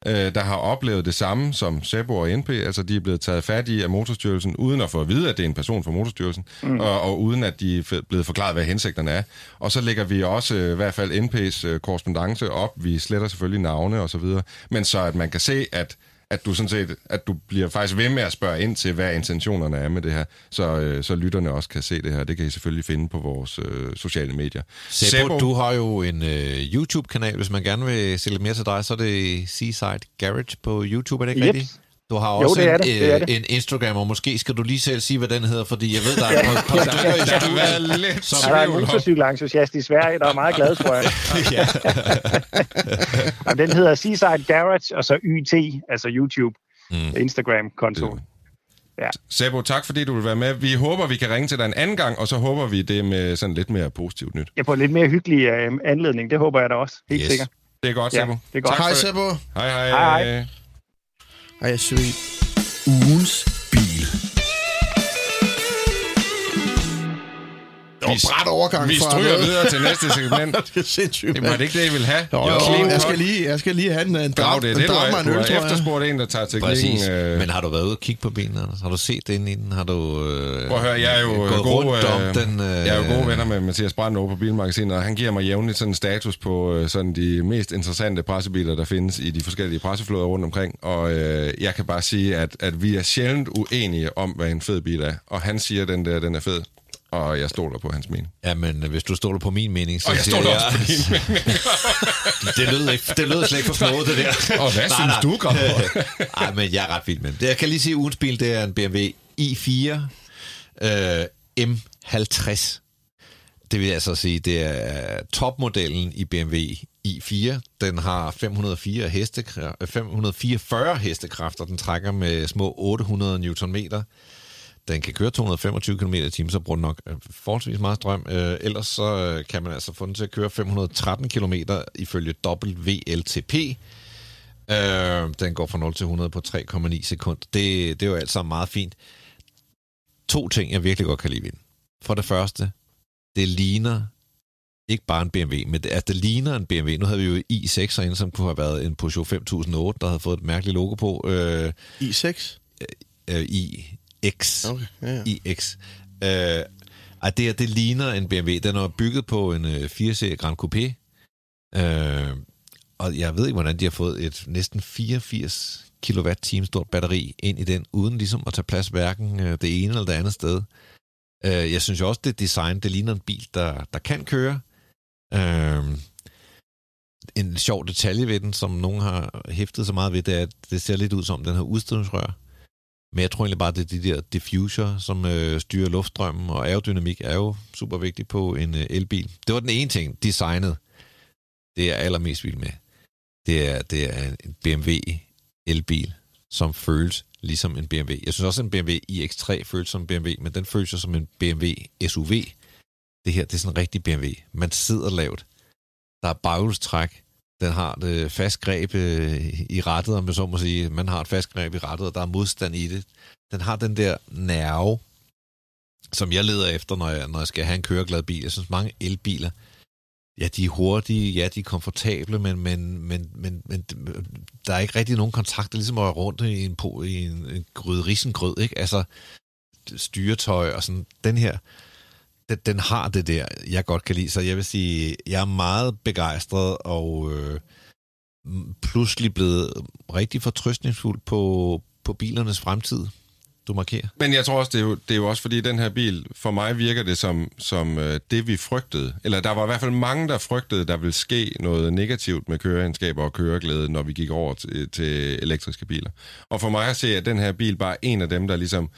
øh, der har oplevet det samme som Sebo og NP, altså de er blevet taget fat i af Motorstyrelsen, uden at få at vide, at det er en person fra Motorstyrelsen, mm. og, og uden at de er blevet forklaret, hvad hensigterne er. Og så lægger vi også øh, i hvert fald NP's øh, korrespondence op, vi sletter selvfølgelig navne og så videre, men så at man kan se, at at du sådan set, at du bliver faktisk ved med at spørge ind til, hvad intentionerne er med det her, så, øh, så lytterne også kan se det her. Det kan I selvfølgelig finde på vores øh, sociale medier. Sebo, Sebo, du har jo en øh, YouTube-kanal, hvis man gerne vil se lidt mere til dig, så er det Seaside Garage på YouTube, er det ikke yep. rigtigt? Du har også jo, det er det. En, det er det. en Instagram, og måske skal du lige selv sige, hvad den hedder, fordi jeg ved, der er et par stykker i studiet. Lidt som der er en motorcykelentusiast i Sverige, der er meget glad, tror jeg. [LAUGHS] ja. [LAUGHS] den hedder Seaside Garage, og så YT, altså YouTube, mm. Instagram-kontoen. Ja. Sebo, tak fordi du vil være med. Vi håber, vi kan ringe til dig en anden gang, og så håber vi det med sådan lidt mere positivt nyt. Ja, på en lidt mere hyggelig uh, anledning. Det håber jeg da også. Helt yes. sikkert. Det er godt, Sebo. Ja, det er godt. Tak hej, Sebo. Hej, hej. hej, hej. Ej, sweet. Ugens bil. bræt overgang Vi fra stryger noget. videre til næste [LAUGHS] segment. det er sindssygt, Det var det ikke det, I ville have? Jo, jo, Clean jeg skal lige, jeg skal lige have en, en, Grav, dram, det er en det, du og har, en du øl, har efterspurgt en, der tager teknikken. Præcis. Øh, Men har du været ude og kigge på bilen, Anders? Har du set det inde i den? Har du øh, Prøv at høre, jeg er jo gået gode, rundt om øh, den? Øh, jeg er jo gode venner med Mathias Brandt over på Bilmagasinet, og han giver mig jævnligt sådan en status på øh, sådan de mest interessante pressebiler, der findes i de forskellige presseflåder rundt omkring. Og øh, jeg kan bare sige, at, at vi er sjældent uenige om, hvad en fed bil er. Og han siger, at den der, den er fed. Og jeg stoler på hans mening. Ja, men øh, hvis du stoler på min mening, så Og jeg siger stoler også på din [LAUGHS] det, lød ikke, det lød slet ikke for flået, det der. Og hvad synes du, Grav? [LAUGHS] Nej, men jeg er ret vild med den. Jeg kan lige sige, at ugens bil, det er en BMW i4 øh, M50. Det vil jeg altså sige, det er topmodellen i BMW i4. Den har 504 hestekræ- 544 hestekræfter. Den trækker med små 800 Nm. Den kan køre 225 km i timen, så bruger den nok øh, forholdsvis meget strøm. Øh, ellers så øh, kan man altså få den til at køre 513 km ifølge WLTP. Øh, den går fra 0 til 100 på 3,9 sekunder. Det, det er jo alt sammen meget fint. To ting, jeg virkelig godt kan lide ved den. For det første, det ligner ikke bare en BMW, men det, altså, det ligner en BMW. Nu havde vi jo i6 inde, som kunne have været en Peugeot 5008, der havde fået et mærkeligt logo på. Øh, I6? øh, iX. Okay, ja, ja. iX. Øh, ej, det, her, det ligner en BMW. Den er bygget på en øh, 4-serie Grand Coupé. Øh, og jeg ved ikke, hvordan de har fået et næsten 84 kWh stort batteri ind i den, uden ligesom at tage plads hverken øh, det ene eller det andet sted. Øh, jeg synes jo også, det design, det ligner en bil, der, der kan køre. Øh, en sjov detalje ved den, som nogen har hæftet så meget ved, det er, at det ser lidt ud som, den har udstødningsrør. Men jeg tror egentlig bare, det er de der diffuser, som øh, styrer luftstrømmen, og aerodynamik er jo super vigtigt på en øh, elbil. Det var den ene ting, designet. Det er jeg allermest vild med. Det er, det er en BMW elbil, som føles ligesom en BMW. Jeg synes også, at en BMW iX3 føles som en BMW, men den føles jo som en BMW SUV. Det her, det er sådan en rigtig BMW. Man sidder lavt. Der er baghjulstræk. Den har det øh, fast greb øh, i rettet, om jeg så må sige. Man har et fast greb i rettet, og der er modstand i det. Den har den der nerve, som jeg leder efter, når jeg, når jeg skal have en køreglad bil. Jeg synes, mange elbiler, ja, de er hurtige, ja, de er komfortable, men, men, men, men, men øh, der er ikke rigtig nogen kontakt. Det er ligesom at være rundt i en, po- i en, en gryde risengrød, ikke? Altså, styretøj og sådan. Den her, den, den har det der, jeg godt kan lide. Så jeg vil sige, jeg er meget begejstret og øh, pludselig blevet rigtig fortrøstningsfuld på, på bilernes fremtid. Du markerer. Men jeg tror også, det er, jo, det er jo også fordi, den her bil, for mig virker det som, som øh, det, vi frygtede. Eller der var i hvert fald mange, der frygtede, der ville ske noget negativt med køreegenskaber og køreglæde, når vi gik over til, til elektriske biler. Og for mig at se, at den her bil bare er en af dem, der ligesom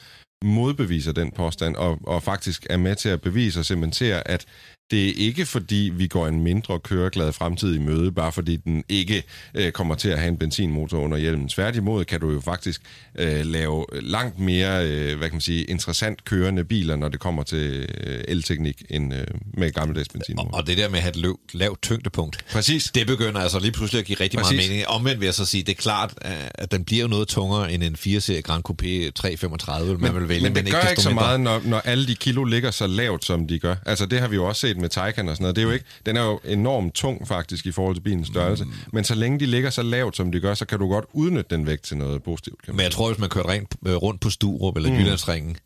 modbeviser den påstand, og, og faktisk er med til at bevise og cementere, at det er ikke fordi, vi går en mindre køreglad fremtid i møde, bare fordi den ikke øh, kommer til at have en benzinmotor under hjelmen. Tværtimod kan du jo faktisk øh, lave langt mere, øh, hvad kan man sige, interessant kørende biler, når det kommer til øh, elteknik, end øh, med gammeldags benzinmotor. Og det der med at have et løv, lavt tyngdepunkt, Præcis. det begynder altså lige pludselig at give rigtig Præcis. meget mening. Omvendt vil jeg så sige, det er klart, at den bliver jo noget tungere end en 4-serie Grand Coupé 335, man vil vælge. Men det ikke gør desto ikke så meget, når, når alle de kilo ligger så lavt, som de gør. Altså, det har vi jo også set med Taycan og sådan noget. Det er jo ikke, den er jo enormt tung, faktisk, i forhold til bilens størrelse. Mm. Men så længe de ligger så lavt, som de gør, så kan du godt udnytte den vægt til noget positivt. Kan man Men jeg tror, hvis man kørte rent, øh, rundt på Sturup eller mm. Jyllandsringen,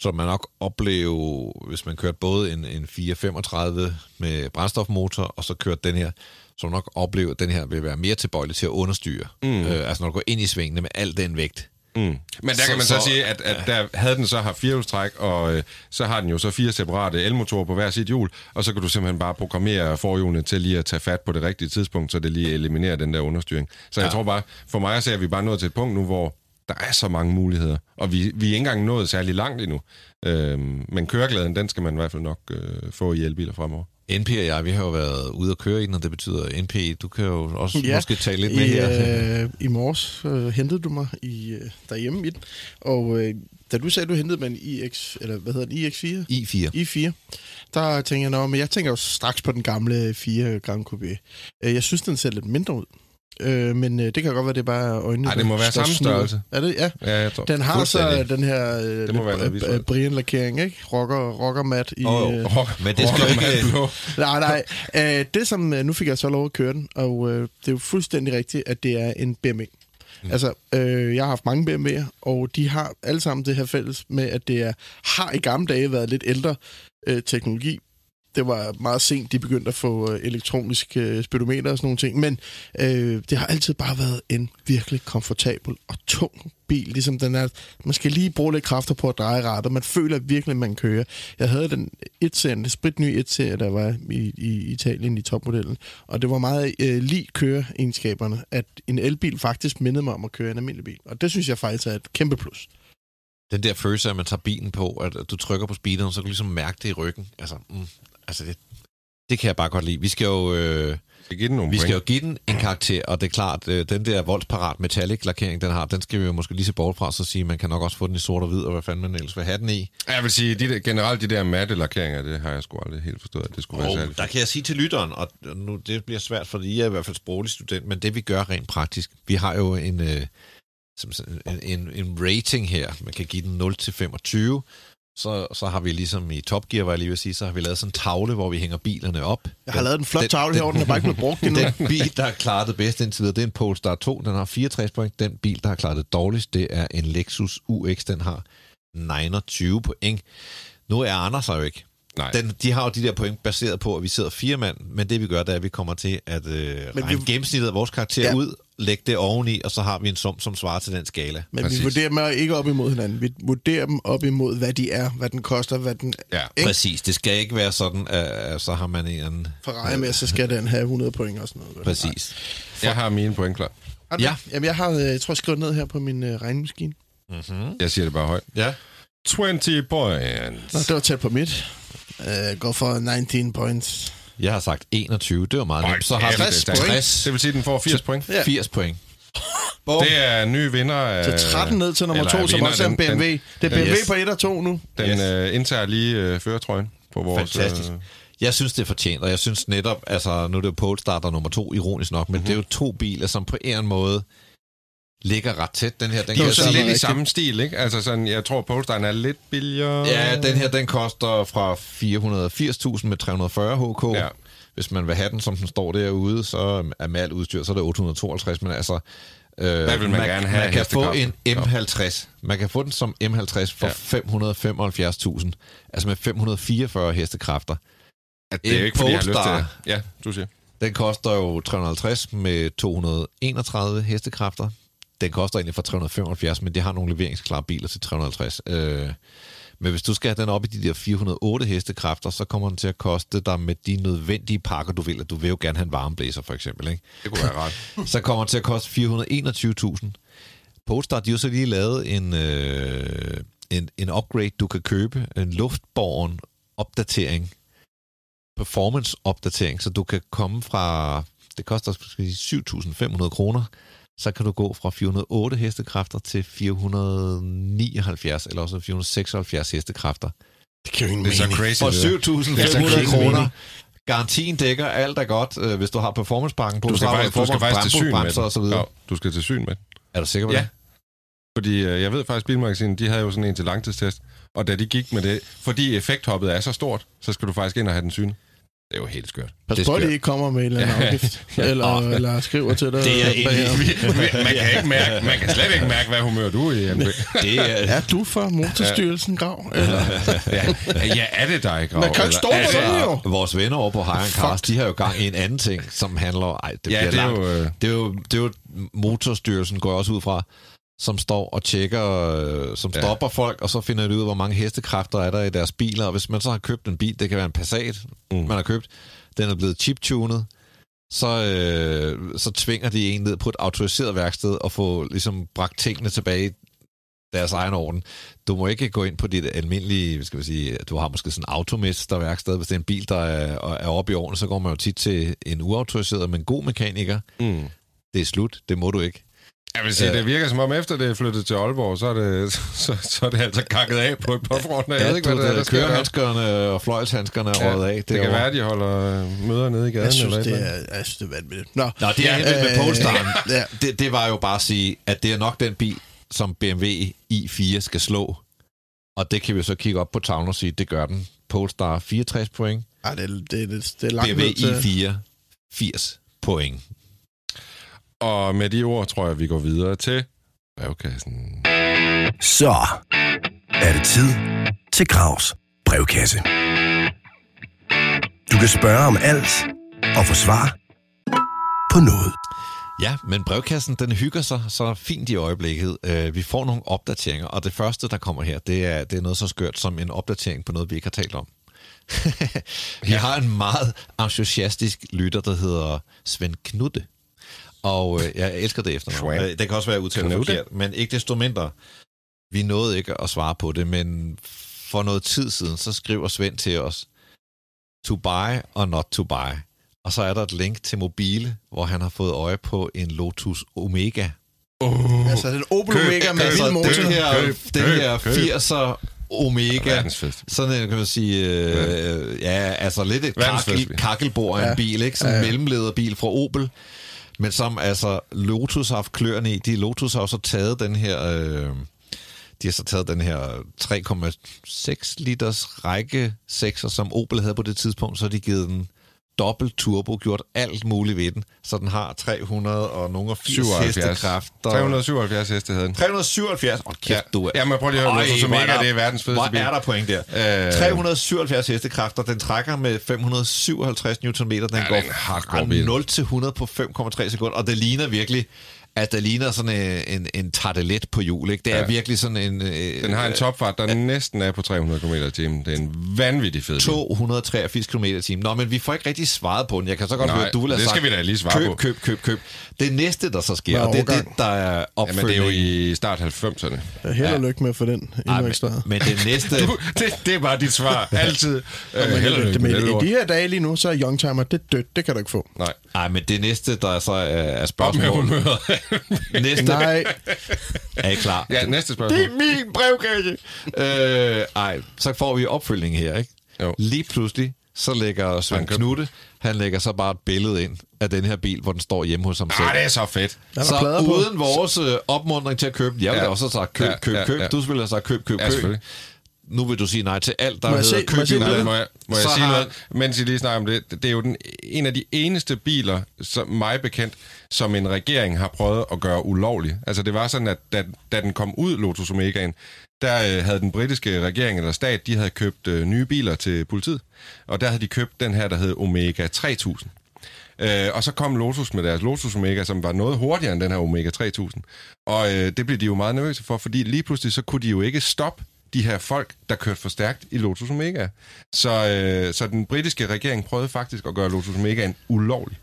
så man nok opleve, hvis man kørte både en, en 435 med brændstofmotor, og så kørte den her, så man nok opleve, at den her vil være mere tilbøjelig til at understyre. Mm. Øh, altså når du går ind i svingene med al den vægt. Mm. Men der Så- kan man så, så- sige, at, at der havde den så haft firehjulstræk, og øh, så har den jo så fire separate elmotorer på hver sit hjul, og så kan du simpelthen bare programmere forhjulene til lige at tage fat på det rigtige tidspunkt, så det lige eliminerer den der understyring. Så jeg Ja. tror bare, for mig se, at vi bare nået til et punkt nu, hvor der er så mange muligheder, og vi, vi er ikke engang nået særlig langt endnu. Øhm, men køreglæden, den skal man i hvert fald nok øh, få i elbiler fremover. NP og jeg, vi har jo været ude at køre i den, og det betyder NP, du kan jo også ja. Måske tale lidt med I, her. øh, I morges øh, hentede du mig i, øh, derhjemme i den, og øh, da du sagde, at du hentede mig en iX, eller hvad hedder den, iX4? i4. i4, der tænker jeg, men jeg tænker jo straks på den gamle 4 Grand Coupé. Jeg synes, den ser lidt mindre ud. Øh, men øh, det kan godt være, det er bare øjnene. Ej, det må være samme størrelse. Er det? Ja. Ja, jeg tror. Den har så den her øh, Det må være øh, Brian-lakering, ikke? Rocker, rocker mat i... Åh, øh, Men det skal ikke-. Nej, nej. Øh, det som... øh, Nu fik jeg så lov at køre den, og øh, det er jo fuldstændig rigtigt, at det er en BMW. Mm. Altså, øh, jeg har haft mange BMW'er, og de har alle sammen det her fælles med, at det er, har i gamle dage været lidt ældre øh, teknologi. Det var meget sent, de begyndte at få elektroniske elektronisk øh, speedometer og sådan nogle ting, men øh, det har altid bare været en virkelig komfortabel og tung bil, ligesom den er. Man skal lige bruge lidt kræfter på at dreje rattet. Man føler virkelig, at man kører. Jeg havde den 1-serien, det spritnye 1-serie, der var i, i Italien i topmodellen, og det var meget øh, lige køreegenskaberne, at en elbil faktisk mindede mig om at køre en almindelig bil. Og det synes jeg faktisk er et kæmpe plus. Den der følelse at man tager bilen på, at du trykker på speederen, så kan du ligesom mærke det i ryggen. Altså, mm, altså det, det kan jeg bare godt lide. Vi skal jo, øh, Vi give den nogle vi skal jo give den en karakter, og det er klart, øh, den der voldsparat metallic lakering, den har, den skal vi jo måske lige se bort fra, så sige, man kan nok også få den i sort og hvid, og hvad fanden man ellers vil have den i. Jeg vil sige, de der, generelt de der matte lakeringer, det har jeg sgu aldrig helt forstået, at det skulle være Og særligt. der kan jeg sige til lytteren, og nu det bliver svært, fordi I er i hvert fald sproglig student, men det vi gør rent praktisk, vi har jo en, øh, som, en, en, en rating her, man kan give den 0 til 25, så, så har vi ligesom i Top Gear, var jeg lige at sige, så har vi lavet sådan en tavle, hvor vi hænger bilerne op. Jeg har lavet en flot tavle herovre, den er bare ikke blevet brugt [LAUGHS] endnu. Den bil, der har klaret det bedst indtil videre, det er en Polestar 2, den har 64 point. Den bil, der har klaret det dårligst, det er en Lexus UX, den har 29 point. Nu er Anders her jo ikke. Nej. Den, de har jo de der point baseret på, at vi sidder fire mand, men det vi gør, det er, at vi kommer til at øh, Men regne vi- gennemsnittet af vores karakter ja. ud, lægge det oveni, og så har vi en sum, som svarer til den skala. Men Præcis. vi vurderer dem ikke op imod hinanden. Vi vurderer dem op imod, hvad de er, hvad den koster, hvad den Ja. Ikke? Præcis, det skal ikke være sådan, at så har man en anden... Ferrari med, så skal den have 100 point og sådan noget. Præcis. Jeg har mine point klar. Har du Ja. Jamen, jeg har, øh, jeg tror, jeg skrevet ned her på min øh, regnemaskine. Mm-hmm. Jeg siger det bare højt. Ja. 20 points. Nå, det var tæt på mit. Uh, gå for 19 points. Jeg har sagt 21, det var meget nemt. Så har vi det er stærkt. 60, Det vil sige, at den får 80 point. Ja. 80 point. Det er en ny vinder af... Så 13 ned til nummer eller 2, som vinder, også er en den- BMW. Den, Det er BMW Yes. på 1 og 2 nu. den Yes. øh, indtager lige øh, føretrøjen på vores... Fantastisk. Øh, Jeg synes, det er fortjent, og jeg synes netop, altså nu er det jo Polestar, der er nummer to, ironisk nok, men Mhm. mm-hmm. det er jo to biler, som på en måde ligger ret tæt. Den her, den de er jo sådan lidt i samme stil, ikke? Altså sådan, jeg tror, Polestaren er lidt billigere. Ja, den her, den koster fra 480.000 med 340 HK. Ja. Hvis man vil have den, som den står derude, så er med alt udstyr, så er det 852, men altså... Øh, Hvad vil man gerne have Man kan få en M50. Man kan få den som M50 for Ja. ja. 575.000. Altså med 544 hestekræfter. At det er jo ikke, fordi jeg har lyst til Polestar. at... Ja, du siger. Den koster jo 350 med 231 hestekræfter. Den koster egentlig for 375, men det har nogle leveringsklare biler til 350. Øh, men hvis du skal have den op i de der 408 hestekræfter, så kommer den til at koste dig med de nødvendige pakker, du vil. At du vil jo gerne have en varmeblæser, for eksempel. Ikke? Det kunne være rart. [LAUGHS] Så kommer den til at koste 421.000. Polestar, de har så lige lavet en, øh, en, en upgrade, du kan købe. En luftborgen opdatering. Performance-opdatering, så du kan komme fra... Det koster skal vi sige, 7.500 kroner. Så kan du gå fra 408 hestekræfter til 479, eller også 476 hestekræfter. Det giver jo ingen Det er så mening. crazy. For det der. Det er så 7.500 crazy. kroner. Garantien dækker alt er godt, øh, hvis du har performancepakken på. Du skal, faktisk, du skal faktisk til syn med og så videre. Ja, du skal til syn med den. Er du sikker på Ja. det? Fordi øh, jeg ved faktisk, Bilmagasinet, de havde jo sådan en til langtidstest. Og da de gik med det, fordi effekthoppet er så stort, så skal du faktisk ind og have den synet. Det er jo helt skørt. Pas på, at de ikke kommer med en eller anden afgift. [LAUGHS] eller, eller skriver til dig. Det er [LAUGHS] man, kan ikke mærke, man kan slet ikke mærke, hvad humør du er i, MB. [LAUGHS] Det er, Er du for Motorstyrelsen, Grav? Eller? ja. ja, er det dig, Grav? Man kan ikke stå Eller- på det- jo. Vores venner over på High Cars, de har jo gang i en anden ting, som handler... Ej, det Ja, bliver det er langt. jo... Øh, Det er jo, det er jo motorstyrelsen, går også ud fra, som står og tjekker, øh, som Ja. stopper folk, og så finder de ud, hvor mange hestekræfter er der i deres biler. Og hvis man så har købt en bil, det kan være en Passat, Mm. man har købt, den er blevet chiptunet, så, øh, så tvinger de en ned på et autoriseret værksted og få ligesom bragt tingene tilbage i deres egen orden. Du må ikke gå ind på dit almindelige, skal vi sige, du har måske sådan en automester værksted, hvis det er en bil, der er, er oppe i orden, så går man jo tit til en uautoriseret, men god mekaniker, mm. det er slut, det må du ikke. Jeg vil sige, Øh. det virker som om, efter det er flyttet til Aalborg, så er det, [LAUGHS] så, så er det altså kakket af på et par fronter. Jeg Ja, ved ikke, hvad det er, der sker der. kørehandskerne og fløjlshandskerne er røget af. Det kan derovre. være, at de holder øh, møder nede i gaden. Jeg synes, eller et det er, jeg synes, det er vanvittigt. Nå, Nå, det er ja, med øh, Polestaren. [LAUGHS] ja. Det, det var jo bare at sige, at det er nok den bil, som BMW i4 skal slå. Og det kan vi så kigge op på tavlen og sige, det gør den. Polestar 64 point, Ej, det, det, det, er- det er langt BMW ned til... i4 80 point. Og med de ord tror jeg, vi går videre til brevkassen. Så er det tid til Gravs brevkasse. Du kan spørge om alt og få svar på noget. Ja, men brevkassen, den hygger sig så fint i øjeblikket. Øh, vi får nogle opdateringer, og det første, der kommer her, det er, det er noget så skørt som en opdatering på noget, vi ikke har talt om. [LAUGHS] vi har en meget entusiastisk lytter, der hedder Svend Knutte. Og øh, jeg elsker det efternavn. Øh, Det kan også være udtalt forkert, men ikke desto mindre. Vi nåede ikke at svare på det, men for noget tid siden, så skriver Svend til os, to buy or not to buy. Og så er der et link til mobile, hvor han har fået øje på en Lotus Omega. Uh, Altså, den Opel Køb, Omega med Altså, motor. den her, Køb, køb, her køb. 80'er Omega. Sådan en, kan man sige, øh, ja, altså lidt et kakkel, kakkelbord af Ja. en bil, ikke? Sådan en Ja, ja. mellemlederbil fra Opel, men som altså Lotus har haft kløerne i. De Lotus har jo så taget den her, øh, de har så taget den her 3,6 liters række 6'er, som Opel havde på det tidspunkt, så har de givet den dobbelt turbo, gjort alt muligt ved den, så den har 300 og nogle og 80 77. hestekræfter. 377 heste havde den. 377. Åh, oh, kæft, Ja. du er... Ja, men prøv lige at høre, Øj, hvor Omega, der- det er verdens fedeste Hvor bil. er der point der? Øh. 377 hestekræfter. Den trækker med 557 Nm. Den Ja, går fra 0 til 100 på 5,3 sekunder. Og det ligner virkelig at der ligner sådan en, en, en tartelet på hjul. Ikke? Det er Ja. virkelig sådan en... Øh, Den har en topfart, der næsten er på 300 km i timen. Det er en vanvittig fed bil. 283 km timen. Nå, men vi får ikke rigtig svaret på den. Jeg kan så godt Nej, høre, at du vil have det sagt, skal vi da lige svare køb, på. Køb, køb, køb. Det næste, der så sker, er og det er det, der er Jamen, opfølgning. det er jo i start 90'erne. Ja, held og lykke med at få den Ej, men, men det næste... [LAUGHS] Du, det, det er bare dit svar. Altid. Øh, Men, held og lykke med det i de her dage lige nu, så er Youngtimer, det dødt. Det kan du ikke få. Nej, Nej, men det næste, der så er, er [LAUGHS] Næste, Nej, er I klar? ja, næste Det spørgsmål. er min brevkasse! Øh, ej, så får vi opfølgning her, ikke? Jo. Lige pludselig, så lægger Svend Han køb- Knutte, han lægger så bare et billede ind af den her bil, hvor den står hjemme hos ham selv. Ah, det er så fedt. der så plader på. uden vores øh, opmuntring til at købe den, jeg ville Ja. ja. også have sagt køb, Ja, køb, ja, køb. ja. Du ville have sagt køb, køb, Ja, køb. selvfølgelig. Nu vil du sige nej til alt, der hedder køb må jeg. Må jeg, må jeg Så sige har- noget, mens I lige snakker om det? Det er jo den, en af de eneste biler, som mig bekendt, som en regering har prøvet at gøre ulovlig. Altså det var sådan, at da, da den kom ud, Lotus Omegaen, der øh, havde den britiske regering eller stat, de havde købt øh, nye biler til politiet. Og der havde de købt den her, der hed Omega 3000. Øh, og så kom Lotus med deres Lotus Omega, som var noget hurtigere end den her Omega 3000. Og øh, det blev de jo meget nervøse for, fordi lige pludselig så kunne de jo ikke stoppe de her folk, der kørte for stærkt i Lotus Omega. Så, øh, så den britiske regering prøvede faktisk at gøre Lotus Omegaen ulovlig.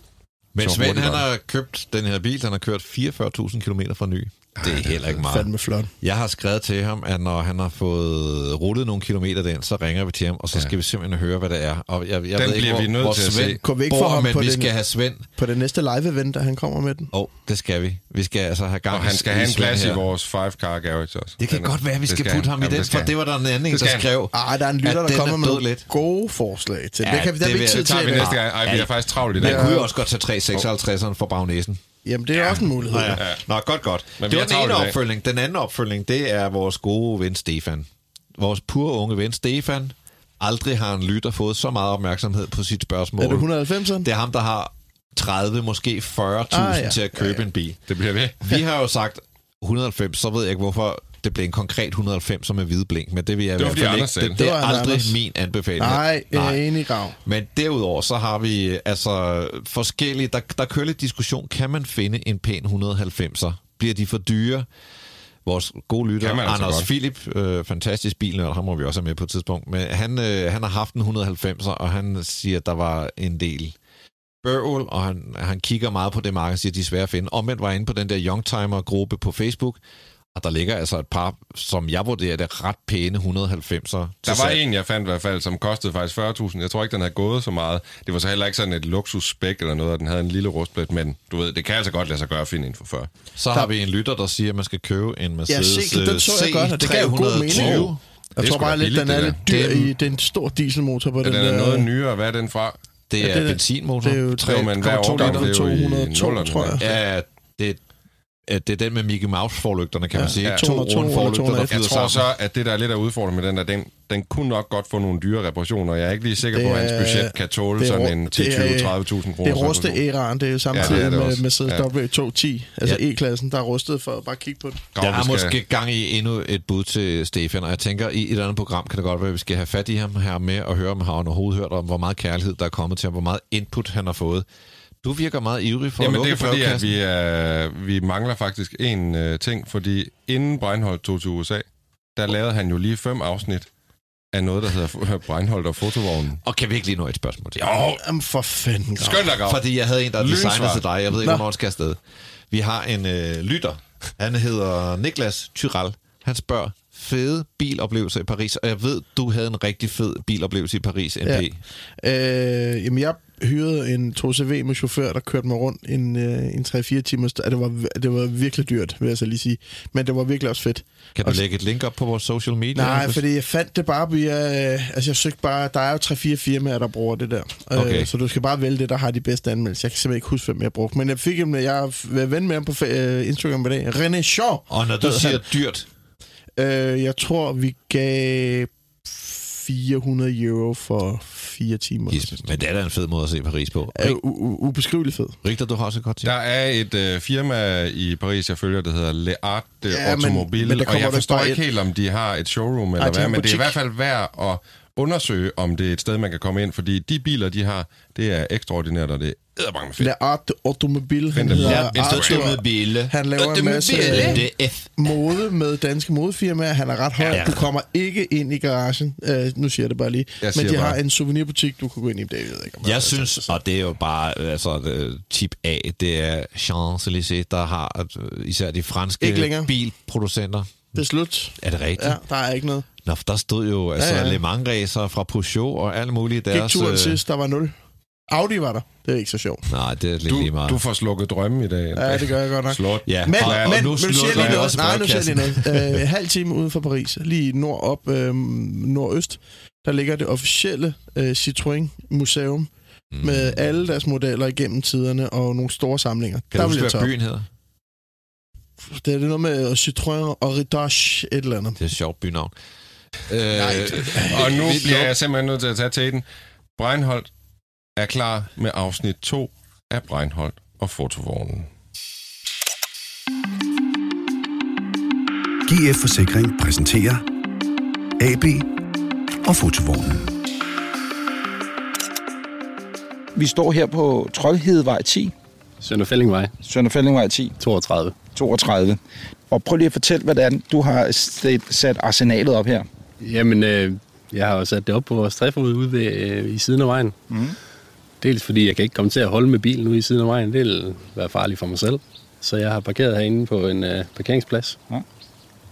Men Svend, han har købt den her bil, han har kørt 44.000 km fra ny. Det er heller ikke meget. fandme flot. Jeg har skrevet til ham, at når han har fået rullet nogle kilometer den, så ringer vi til ham, og så skal Ja. vi simpelthen høre, hvad det er. Og jeg, jeg Den ved ikke, bliver hvor, vi nødt hvor til at Svend se. Kunne vi ikke bor, få ham men på vi den- skal have Svend. På det næste live-event, der han kommer med den. Åh, oh, det skal vi. Vi skal altså have gang Og han i- skal i have en plads i her. vores five-car garage også. Det kan Den godt være, at vi det skal putte ham i den, det skal for det var der en anden, Det der skal skrev. Ej, der er en lytter, at der kommer er med nogle lidt. gode forslag til. Ja, det kan vi, vil- ikke tid Det tager til. vi i dag. næste gang. Ej, vi er faktisk travlt i Man dag. kunne jo også godt tage 356'eren for bagnæsen. Jamen, det er også en mulighed. Ja. Nå, godt, godt. Men det var den ene opfølgning. Den anden opfølgning, det er vores gode ven Stefan. Vores pure unge ven Stefan. Aldrig har en lytter fået så meget opmærksomhed på sit spørgsmål. Er det 190'eren? Det er ham, der har 30, måske 40.000 Ah, ja. ja. til at købe Ja, ja. en bil. Det bliver ved. Vi har jo sagt 190, så ved jeg ikke, hvorfor det blev en konkret 190 som er hvide blink, men det vil jeg Det var, i hvert fald ikke. Det, det. det Det er aldrig Anders. min anbefaling. Nej, jeg er enig, Grav. Men derudover, så har vi altså forskellige... Der, der kører lidt diskussion. Kan man finde en pæn 190'er? Bliver de for dyre? Vores gode lytter, altså Anders godt. Philip, øh, fantastisk bilnørd, ham må vi også have med på et tidspunkt, men han, øh, han har haft en 190'er, og han siger, at der var en del bøvl, og han, han kigger meget på det marked og siger, at de er svære at finde. Omvendt var jeg inde på den der Youngtimer-gruppe på Facebook, Og der ligger altså et par, som jeg vurderer det, ret pæne 190'er. Der var en, jeg fandt i hvert fald, som kostede faktisk 40.000. Jeg tror ikke, den havde gået så meget. Det var så heller ikke sådan et luksusspæk eller noget, og den havde en lille rustplet, men du ved, det kan altså godt lade sig gøre at finde en for 40. Så har vi en lytter, der siger, at man skal købe en Ja, Mercedes se, den så jeg godt, og det gav jo god mening. C320. Jeg Det tror bare lidt, den er lidt dyr der. i den store dieselmotor på Ja, den den er der. noget nyere. Hvad er den fra? Det Ja, er det er- benzinmotor. Det er jo Jo, men hvad 3,2 årgang? liter, Det er jo i 202, nullerne, tror jeg. Ja, det, det er den med Mickey Mouse-forlygterne, kan man Ja, sige. ja. To 202 runde eller forlygter, der 201. Jeg tror så, at det, der er lidt af udfordringen med den der, den, den kunne nok godt få nogle dyre reparationer. Jeg er ikke lige sikker Det på, at hans budget kan tåle det er sådan en det er- 10-20-30.000 kroner. Det er rustet æraen, det er jo samtidig Ja, det er det med også. Mercedes Ja. W210, altså Ja. E-klassen, der er rustet for bare at kigge på den. Der er måske gang i endnu et bud til Stefan, og jeg tænker, i et eller andet program kan det godt være, at vi skal have fat i ham her med og høre, om han har overhovedet hørt om, hvor meget kærlighed der er kommet til ham, hvor meget input han har fået. Du virker meget ivrig for Jamen at det lukke er fordi, at vi, er, vi mangler faktisk en uh, ting, fordi inden Breinholt tog til USA, der lavede han jo lige fem afsnit af noget, der hedder [LAUGHS] Breinholt og fotovognen. Og kan vi ikke lige nå et spørgsmål til? Jo, Jamen for fanden, skønt dig. Fordi jeg havde en, der designede til dig. Jeg ved ikke, Nå. hvornår skal afsted. Vi har en øh, lytter. Han hedder Niklas Tyrell. Han spørger, fede biloplevelser i Paris. Og jeg ved, du havde en rigtig fed biloplevelse i Paris, NP. Ja. Øh, jamen, jeg hyrede en 2CV med chauffør, der kørte mig rundt en, øh, en 3-4 timer. Det var, det var virkelig dyrt, vil jeg så lige sige. Men det var virkelig også fedt. Kan du Og- lægge et link op på vores social media? Nej, fordi jeg fandt det bare via... Øh, altså, jeg søgte bare... Der er jo 3-4 firmaer, der bruger det der. Okay. Øh, så du skal bare vælge det, der har de bedste anmeldelser. Jeg kan simpelthen ikke huske, hvem jeg brugte. Men jeg fik dem... Jeg været ven med ham på øh, Instagram i dag. René Shaw. Og når du siger dyrt, Øh, jeg tror, vi gav 400 euro for fire timer. Gispen, men det er da en fed måde at se Paris på. Er u- u- ubeskriveligt fed. Rigtig, du har også et godt tip. Der er et øh, firma i Paris, jeg følger, der hedder Le Art Ja, men- Automobile, men der og jeg forstår ikke helt, om de har et showroom eller Ej, de har hvad, en men det er i hvert fald værd at undersøge, om det er et sted, man kan komme ind, fordi de biler, de har, det er ekstraordinært, og det er edderbange fedt. Le Art Automobile. Han hedder automobile. Han laver en masse Det F. mode med danske modefirmaer. Han er ret høj. Ja. Du kommer ikke ind i garagen. Øh, nu siger jeg det bare lige. Jeg Men de har bare- en souvenirbutik, du kan gå ind i. Det ved jeg ikke, om Jeg synes, og det er jo bare altså, det, tip A, det er Champs-Élysées, der har øh, især de Ikke franske bilproducenter. Det er slut. Er det rigtigt? Ja, der er ikke noget. Nå, for der stod jo altså Ja, ja. Le Mans racer fra Peugeot og alle mulige Gik deres... turen øh, sidst, der var 0. Audi var der. Det er ikke så sjovt. Nej, det er lidt lige Du, meget. du får slukket drømme i dag. Ja, det gør jeg godt nok. Slot. Ja, Men, og, men, og men nu nu siger slutter jeg lige noget. også Nej, nu siger jeg lige noget. Øh, halv time uden for Paris, lige nord op, øh, nordøst, der ligger det officielle øh, Citroën Museum Mm. med alle deres modeller igennem tiderne og nogle store samlinger. Kan der du vil huske, hvad byen hedder? Det er det noget med Citroën og Ridache, et eller andet. Det er et sjovt bynavn. Øh, Og nu bliver jeg simpelthen nødt til at tage teten. Breinholt er klar med afsnit 2 af Breinholt og fotovognen. GF Forsikring præsenterer AB og fotovognen. Vi står her på Troldhedevej 10, Sønder Fællingvej, Sønderfældingvej 10, 32. 32. Og prøv lige at fortælle, hvordan du har sat, sat arsenalet op her. Jamen, øh, jeg har jo sat det op på vores træfod ude ved, øh, i siden af vejen. Mm. Dels fordi jeg kan ikke komme til at holde med bilen ude i siden af vejen. Det vil være farligt for mig selv. Så jeg har parkeret herinde på en øh, parkeringsplads Ja.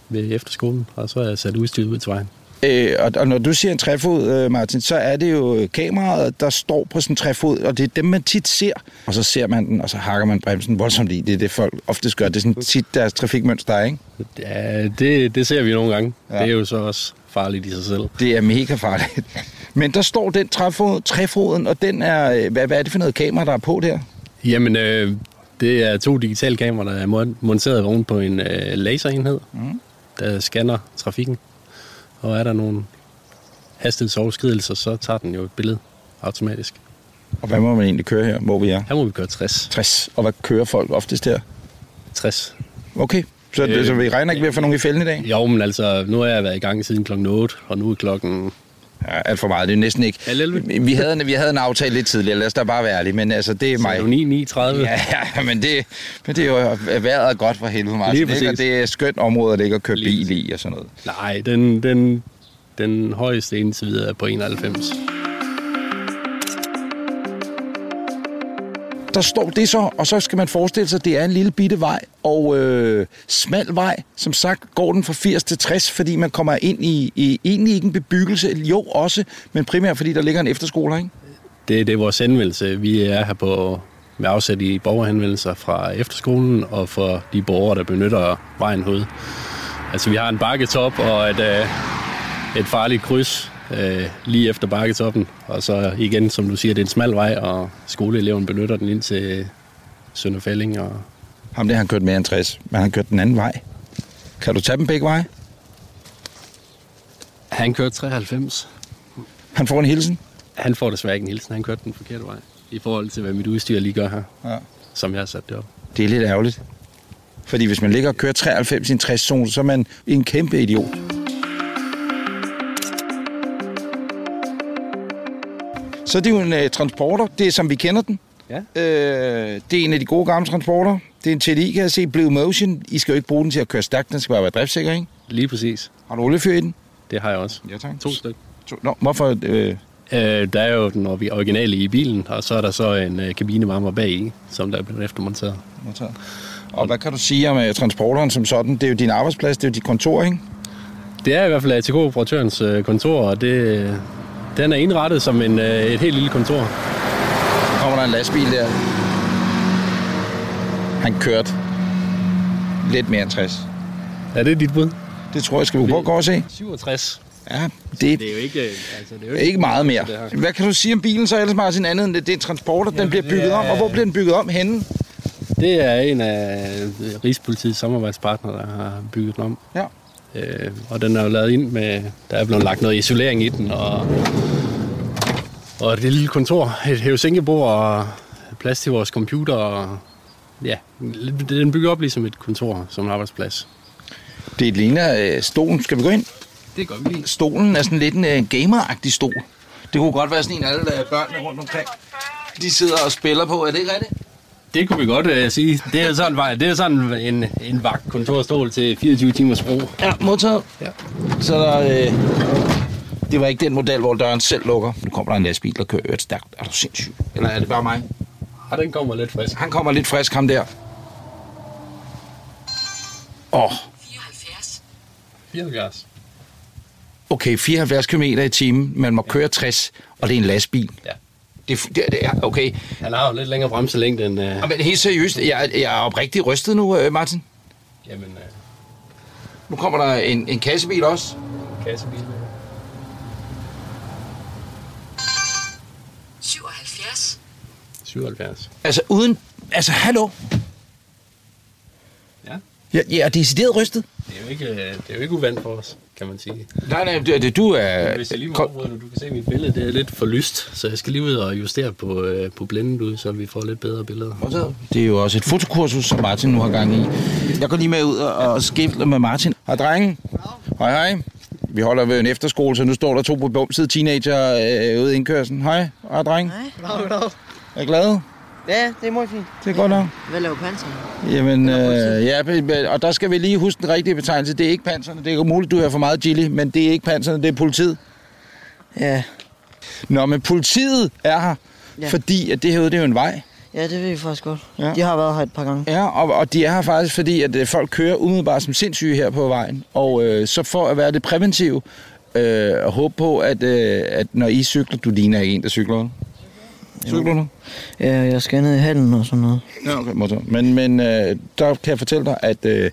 ved efterskolen, og så har jeg sat udstyret ud til vejen. Øh, og, og når du siger en træfod, øh, Martin, så er det jo kameraet, der står på sådan en træfod, og det er dem, man tit ser. Og så ser man den, og så hakker man bremsen voldsomt i. Det er det, folk oftest gør. Det er sådan tit deres trafikmønster, ikke? Ja, det, det ser vi nogle gange. Ja. Det er jo så også farligt i sig selv. Det er mega farligt. [LAUGHS] Men der står den træfod, træfoden, og den er... øh, Hvad, hvad er det for noget kamera, der er på der? Jamen, øh, det er to digitale kameraer, der er mon- monteret oven på en øh, laserenhed, Mm. der scanner trafikken. Og er der nogle hastighedsoverskridelser, så tager den jo et billede automatisk. Og hvad må man egentlig køre her, hvor vi er? Her må vi køre 60. 60. Og hvad kører folk oftest her? 60. Okay. Så, øh, så vi regner ikke ved at få nogen i fælden i dag? Jo, men altså, nu har jeg været i gang siden klokken 8, og nu er klokken... Ja, alt for meget. Det er næsten ikke... Halv 11. Vi havde, en- vi havde en aftale lidt tidligere, lad os da bare være ærlige, men altså, det er mig. Så 9, 9.30. Ja, ja, men det, men det er jo vejret er godt for helvede, Martin. Lige ikke? Og præcis. det er skønt område at ligge og køre Lige bil i og sådan noget. Nej, den, den, den højeste indtil videre er på 91. der står det så, og så skal man forestille sig, at det er en lille bitte vej, og øh, smal vej. Som sagt går den fra 80 til 60, fordi man kommer ind i, i egentlig ikke en bebyggelse, jo også, men primært fordi der ligger en efterskole, ikke? Det, det er vores anmeldelse. Vi er her på med afsæt i borgerhenvendelser fra efterskolen og for de borgere, der benytter vejen hoved. Altså, vi har en bakketop og et, øh, et farligt kryds øh, lige efter bakketoppen. Og så igen, som du siger, det er en smal vej, og skoleeleven benytter den ind til Sønderfælling. Og... Ham der, han kørt mere end 60, men han kørt den anden vej. Kan du tage dem begge veje? Han kørte 93. Han får en hilsen? Han får desværre ikke en hilsen. Han kørte den forkerte vej i forhold til, hvad mit udstyr lige gør her, Ja. som jeg har sat det op. Det er lidt ærgerligt. Fordi hvis man ligger og kører 93 i en 60-zone, så er man en kæmpe idiot. Så det er jo en uh, transporter, det er som vi kender den. Ja. Øh, det er en af de gode gamle transporter. Det er en TDI, kan jeg se. Blue Motion. I skal jo ikke bruge den til at køre stærkt, den skal bare være driftsikker, ikke? Lige præcis. Har du oliefyr i den? Det har jeg også. Ja, tak. To stykker. Nå, hvorfor? Øh, Øh, der er jo den originale i bilen, og så er der så en øh, kabinevarmer bag i, som der er blevet eftermonteret. modtaget. og hvad kan du sige om uh, transporteren som sådan? Det er jo din arbejdsplads, det er jo dit kontor, ikke? Det er i hvert fald ATK-operatørens øh, kontor, og det, den er indrettet som en, øh, et helt lille kontor. Så kommer der en lastbil der. Han kørte lidt mere end 60. Er det dit bud? Det tror jeg, skal vi prøve at gå og se. 67. Ja, det, Det er jo ikke, øh, altså, det er jo ikke meget mere. Hvad kan du sige om bilen så ellers, Martin, andet end det, det er en transporter, den bliver bygget om? er- Og hvor bliver den bygget om henne? Det er en af Rigspolitiets samarbejdspartnere, der har bygget den om. Ja. Øh, og den er jo lavet ind med, der er blevet lagt noget isolering i den, og, og et lille kontor, et hævesænkebord og plads til vores computer. Og, ja, den bygger op ligesom et kontor, som en arbejdsplads. Det ligner øh, stolen. Skal vi gå ind? Det gør vi lige. Stolen er sådan lidt en øh, gameragtig stol. Det kunne godt være sådan en, alle øh, børnene rundt omkring. De sidder og spiller på. Er det ikke rigtigt? Det kunne vi godt uh, sige. Det er sådan, vej- det er sådan en, en vagt kontorstol til 24 timers brug. Ja, modtaget. Ja. Så er der... Øh, det var ikke den model, hvor døren selv lukker. Nu kommer der en lastbil, der kører øvrigt stærkt. Er du sindssyg? Eller er det bare mig? Og den kommer lidt frisk. Han kommer lidt frisk, ham der. Åh, oh, 74. okay, 74 km i timen. Man må køre 60, og det er en lastbil. Ja. Det, er- det, det okay. Han har jo lidt længere bremselængde end... Uh, Men helt seriøst, jeg, jeg er oprigtig rystet nu, øh, Martin. jamen, uh, Nu kommer der en, en kassebil også. kassebil. 77. 77. Altså uden... Altså, hallo? Ja. Ja, jeg er decideret rystet. Det er jo ikke, øh, det er jo ikke uvandt for os, kan man sige. Nej, nej, det, det, du er... Hvis jeg lige må Kom- afbryde, du kan se mit billede, det er lidt for lyst, så jeg skal lige ud og justere på, øh, på blændet ud, så vi får lidt bedre billeder. Det er jo også et fotokursus, som Martin nu har gang i. Jeg går lige med ud og, og skifter med Martin. Hej, drenge. Hej, hej. Vi holder ved en efterskole, så nu står der to på bumsede teenager øh, ude i indkørslen. Hej, hej, dreng. Goddag, goddag. Er I glade? Ja, det er meget fint. Det er godt nok. Hvad laver panserne? Jamen, øh, ja, og der skal vi lige huske den rigtige betegnelse. Det er ikke panserne. Det er muligt, du har for meget chili, men det er ikke panserne, det er politiet. Ja, Nå, men politiet er her, ja. Fordi at det her det er jo en vej. ja det ved vi faktisk godt. Ja. De har været her et par gange. Ja, og, og de er her faktisk, fordi at øh, folk kører umiddelbart som sindssyge her på vejen. Og øh, så for at være det præventive, øh, og håbe på, at, øh, at når I cykler, du ligner ikke en, der cykler. Du? Ja, jeg skal ned i hallen og sådan noget. Ja, okay. modtaget. Men, men øh, der kan jeg fortælle dig, at øh,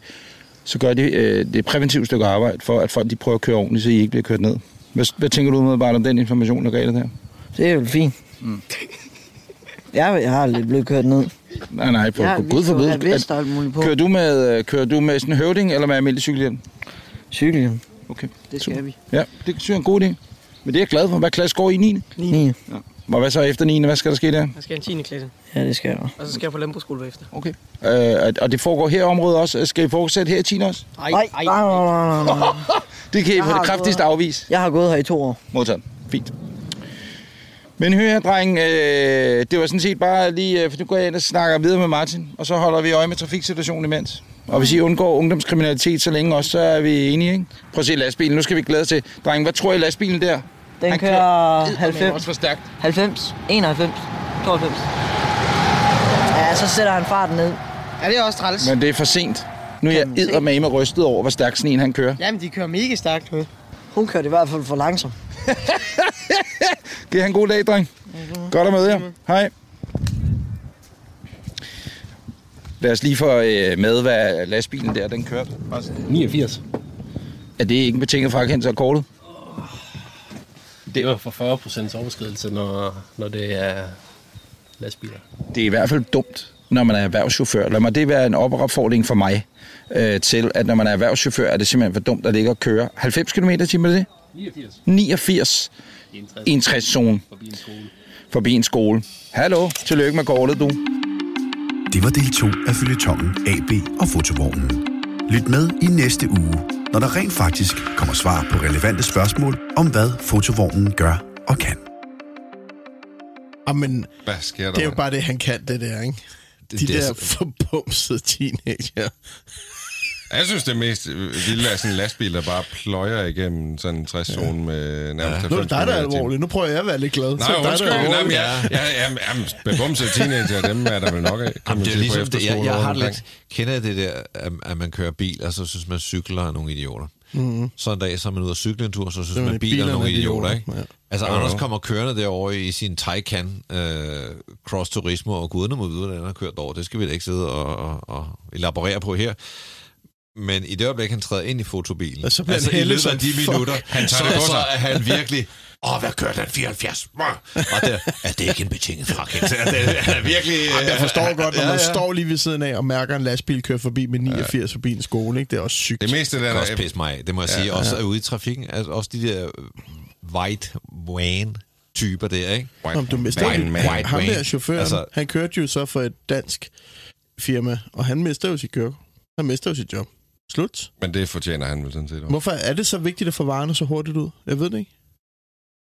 så gør de øh, det præventive stykke arbejde for, at folk de prøver at køre ordentligt, så I ikke bliver kørt ned. Hvad, hvad tænker du umiddelbart om den information, der gav dig der? Det er jo fint. Mm. Jeg, jeg har lidt blevet kørt ned. Nej, nej, for, Jeg for gud forbyde. På. Kører du med, øh, kører du med sådan en høvding, eller med almindelig cykelhjelm? Cykelhjem. Okay. Det skal vi. Ja, det synes jeg er en god idé. Men det er jeg glad for. Hvad klasse går I i 9? 9. Og hvad så efter 9? Hvad skal der ske der? Jeg skal en 10. klasse, Ja, det skal jeg. og så skal jeg på landbrugsskole bagefter. Okay. Øh, og det foregår her i området også. Skal I fortsætte her i 10 også? Ej, Nej, nej, nej, nej, nej. [LAUGHS] Det kan I Jeg på det kraftigste gået- afvise. Jeg har gået her i to år. Modtaget. Fint. Men hør her, dreng. Øh, det var sådan set bare lige... Øh, for nu går jeg ind og snakker videre med Martin. Og så holder vi øje med trafiksituationen imens. Og hvis I undgår ungdomskriminalitet så længe også, så er vi enige, ikke? Prøv at se lastbilen. Nu skal vi glæde til. Dreng, hvad tror I lastbilen der? Den Han kører Eddermame 90, også for stærkt. 90, 91, 92. Ja, så sætter han farten ned. Ja, det er også træls. Men det er for sent. Nu er jeg eddermame rystet over, hvor stærk sådan en han kører. Jamen, de kører mega stærkt nu. Hun kørte i hvert fald for langsomt. [LAUGHS] Giv han en god dag, dreng. Godt at møde jer. Hej. Lad os lige få øh, med, hvad lastbilen der, den kørte. 89. Er det ikke en betinget frakendelse af kortet? Det var for 40 procents overskridelse, når, når det er lastbiler. Det er i hvert fald dumt, når man er erhvervschauffør. Lad mig det være en opfordring for mig øh, til, at når man er erhvervschauffør, er det simpelthen for dumt at ligge og køre 90 km i timen, det? 89. 89 i en 60 zone Forbi en skole. forbi en skole. Hallo, tillykke med kortet, du. Det var del 2 af følgetongen AB og fotovognen. Lyt med i næste uge, når der rent faktisk kommer svar på relevante spørgsmål om, hvad fotovognen gør og kan. Jamen, Hvad sker der? det er jo bare det, han kan, det der, ikke? De det er der så- [LAUGHS] forbumsede teenager. Jeg synes, det mest vilde er sådan en lastbil, der bare pløjer igennem sådan en 60-zone med nærmest Nu er 90 det dig, der er alvorlig. Nu prøver jeg at være lidt glad. Nej, Så det dig, undskyld. der er Nej, men jeg, jeg, jeg, jeg, bebumsede teenager, dem er der vel nok af. Jamen, det er ligesom det, jeg, jeg har lidt, kender det der, at, at man kører bil, og så synes man, cykler er nogle idioter. Mm-hmm. Så en dag, så er man ude og cykle en tur, så synes man, biler er nogle idioter, ikke? ja. Altså, jo. Anders kommer kørende derovre i sin Taycan øh, Cross Turismo, og guderne må vide, hvordan han har kørt over. Det skal vi da ikke sidde og, og, og elaborere på her. Men i det øjeblik, han træder ind i fotobilen, Og så bliver altså han i hældet løbet af de fuck. minutter, Han tager så, det på så sig. er han virkelig... [LAUGHS] Åh, hvad kører den 74? Og der, er det ikke en betinget frakendelse? [LAUGHS] Er det er virkelig... Jamen, jeg forstår godt, når Ja, man ja. står lige ved siden af og mærker en lastbil køre forbi med 89 forbi en skole. Ikke? Det er også sygt. Det meste der, kan også pisse mig af, det må jeg ja, sige. Også ude i trafikken, altså også de der white van typer der, ikke? Om du mister jo, man. White ham der chaufføren, Altså- altså, han kørte jo så for et dansk firma, og han mister jo sit kørekort. Han mister jo sit job. Slut. Men det fortjener han vel sådan set også. Hvorfor er det så vigtigt at få varerne så hurtigt ud? Jeg ved det ikke.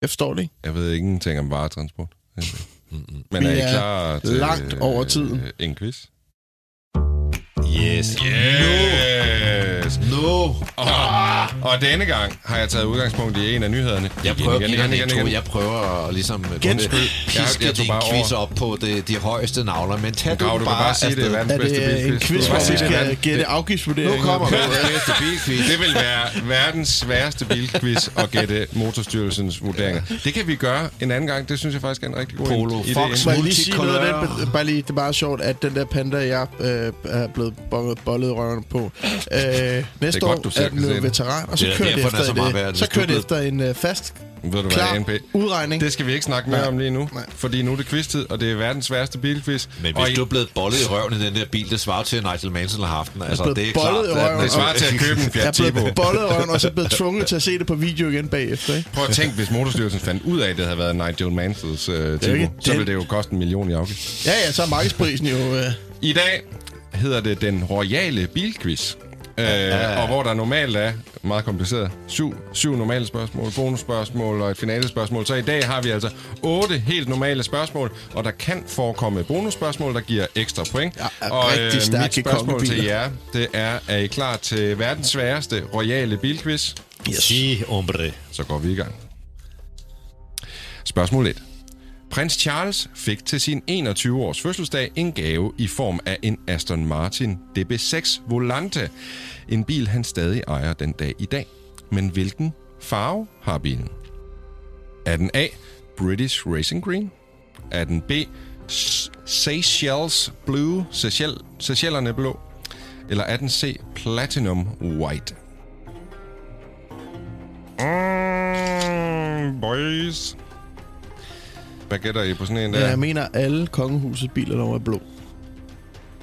Jeg forstår det ikke. Jeg ved ingenting om varetransport. [LAUGHS] Men er I klar til langt over tiden. øh, en quiz? Yes. Yes! No. Og, og denne gang har jeg taget udgangspunkt i en af nyhederne. Jeg prøver, igen, igen, igen, igen, igen. jeg prøver at ligesom Genspil. piske Jeg- jeg din bare quiz op på det, de højeste navler, men tag du du bare sige, det er verdens Er bedste det øh, en bilquiz. quiz, hvor bare vi er skal gætte afgiftsvurdering? Nu kommer verdens bedste bilquiz. [LAUGHS] Det vil være verdens sværeste bilquiz at gætte Motorstyrelsens vurderinger. Det kan vi gøre en anden gang. Det synes jeg faktisk er en rigtig god Polo idé. Fox. Må jeg lige sige noget af det? Bare lige, det er bare sjovt, at den der panda, jeg øh, er blevet bollet, bollet røven på, øh, næste godt, år er den det. veteran, og så er kører det er efter, så meget et, øh, så kører det efter en øh, fast, Ved du hvad, klar NP? udregning. Det skal vi ikke snakke mere Nej. om lige nu, Nej. fordi nu er det quiz-tid, og det er verdens sværeste bilquiz. Men og hvis I- du er blevet bollet i røven i den der bil, det svarer til, at Nigel Mansell har haft den. Altså, blevet det er klart. røven. det svarer til at købe en Jeg Fiat er Tipo. blevet bollet i røven, og så blevet [LAUGHS] tvunget til at se det på video igen bagefter. Ikke? Prøv at tænke, hvis Motorstyrelsen fandt ud af, at det havde været Nigel Mansells ikke Tipo, så ville det jo koste en million i afgift. Ja, ja, så er markedsprisen jo... Øh, I dag hedder det den royale bilquiz. Øh, og hvor der normalt er meget kompliceret syv, syv normale spørgsmål, bonusspørgsmål og et finalespørgsmål. Så i dag har vi altså otte helt normale spørgsmål, og der kan forekomme bonusspørgsmål, der giver ekstra point. Ja, og stærke mit spørgsmål til jer, det er, er I klar til verdens sværeste royale bilquiz? yes. Si, hombre. Så går vi i gang. Spørgsmål 1. Prins Charles fik til sin 21-års fødselsdag en gave i form af en Aston Martin DB6 Volante. En bil, han stadig ejer den dag i dag. Men hvilken farve har bilen? Er den A. British Racing Green? Er den B. Seychelles Blue? Seychelles, Seychellerne blå? Eller er den C. Platinum White? Mm, boys. Hvad gætter I på sådan en Ja, der? jeg mener, alle kongehusets biler der er blå.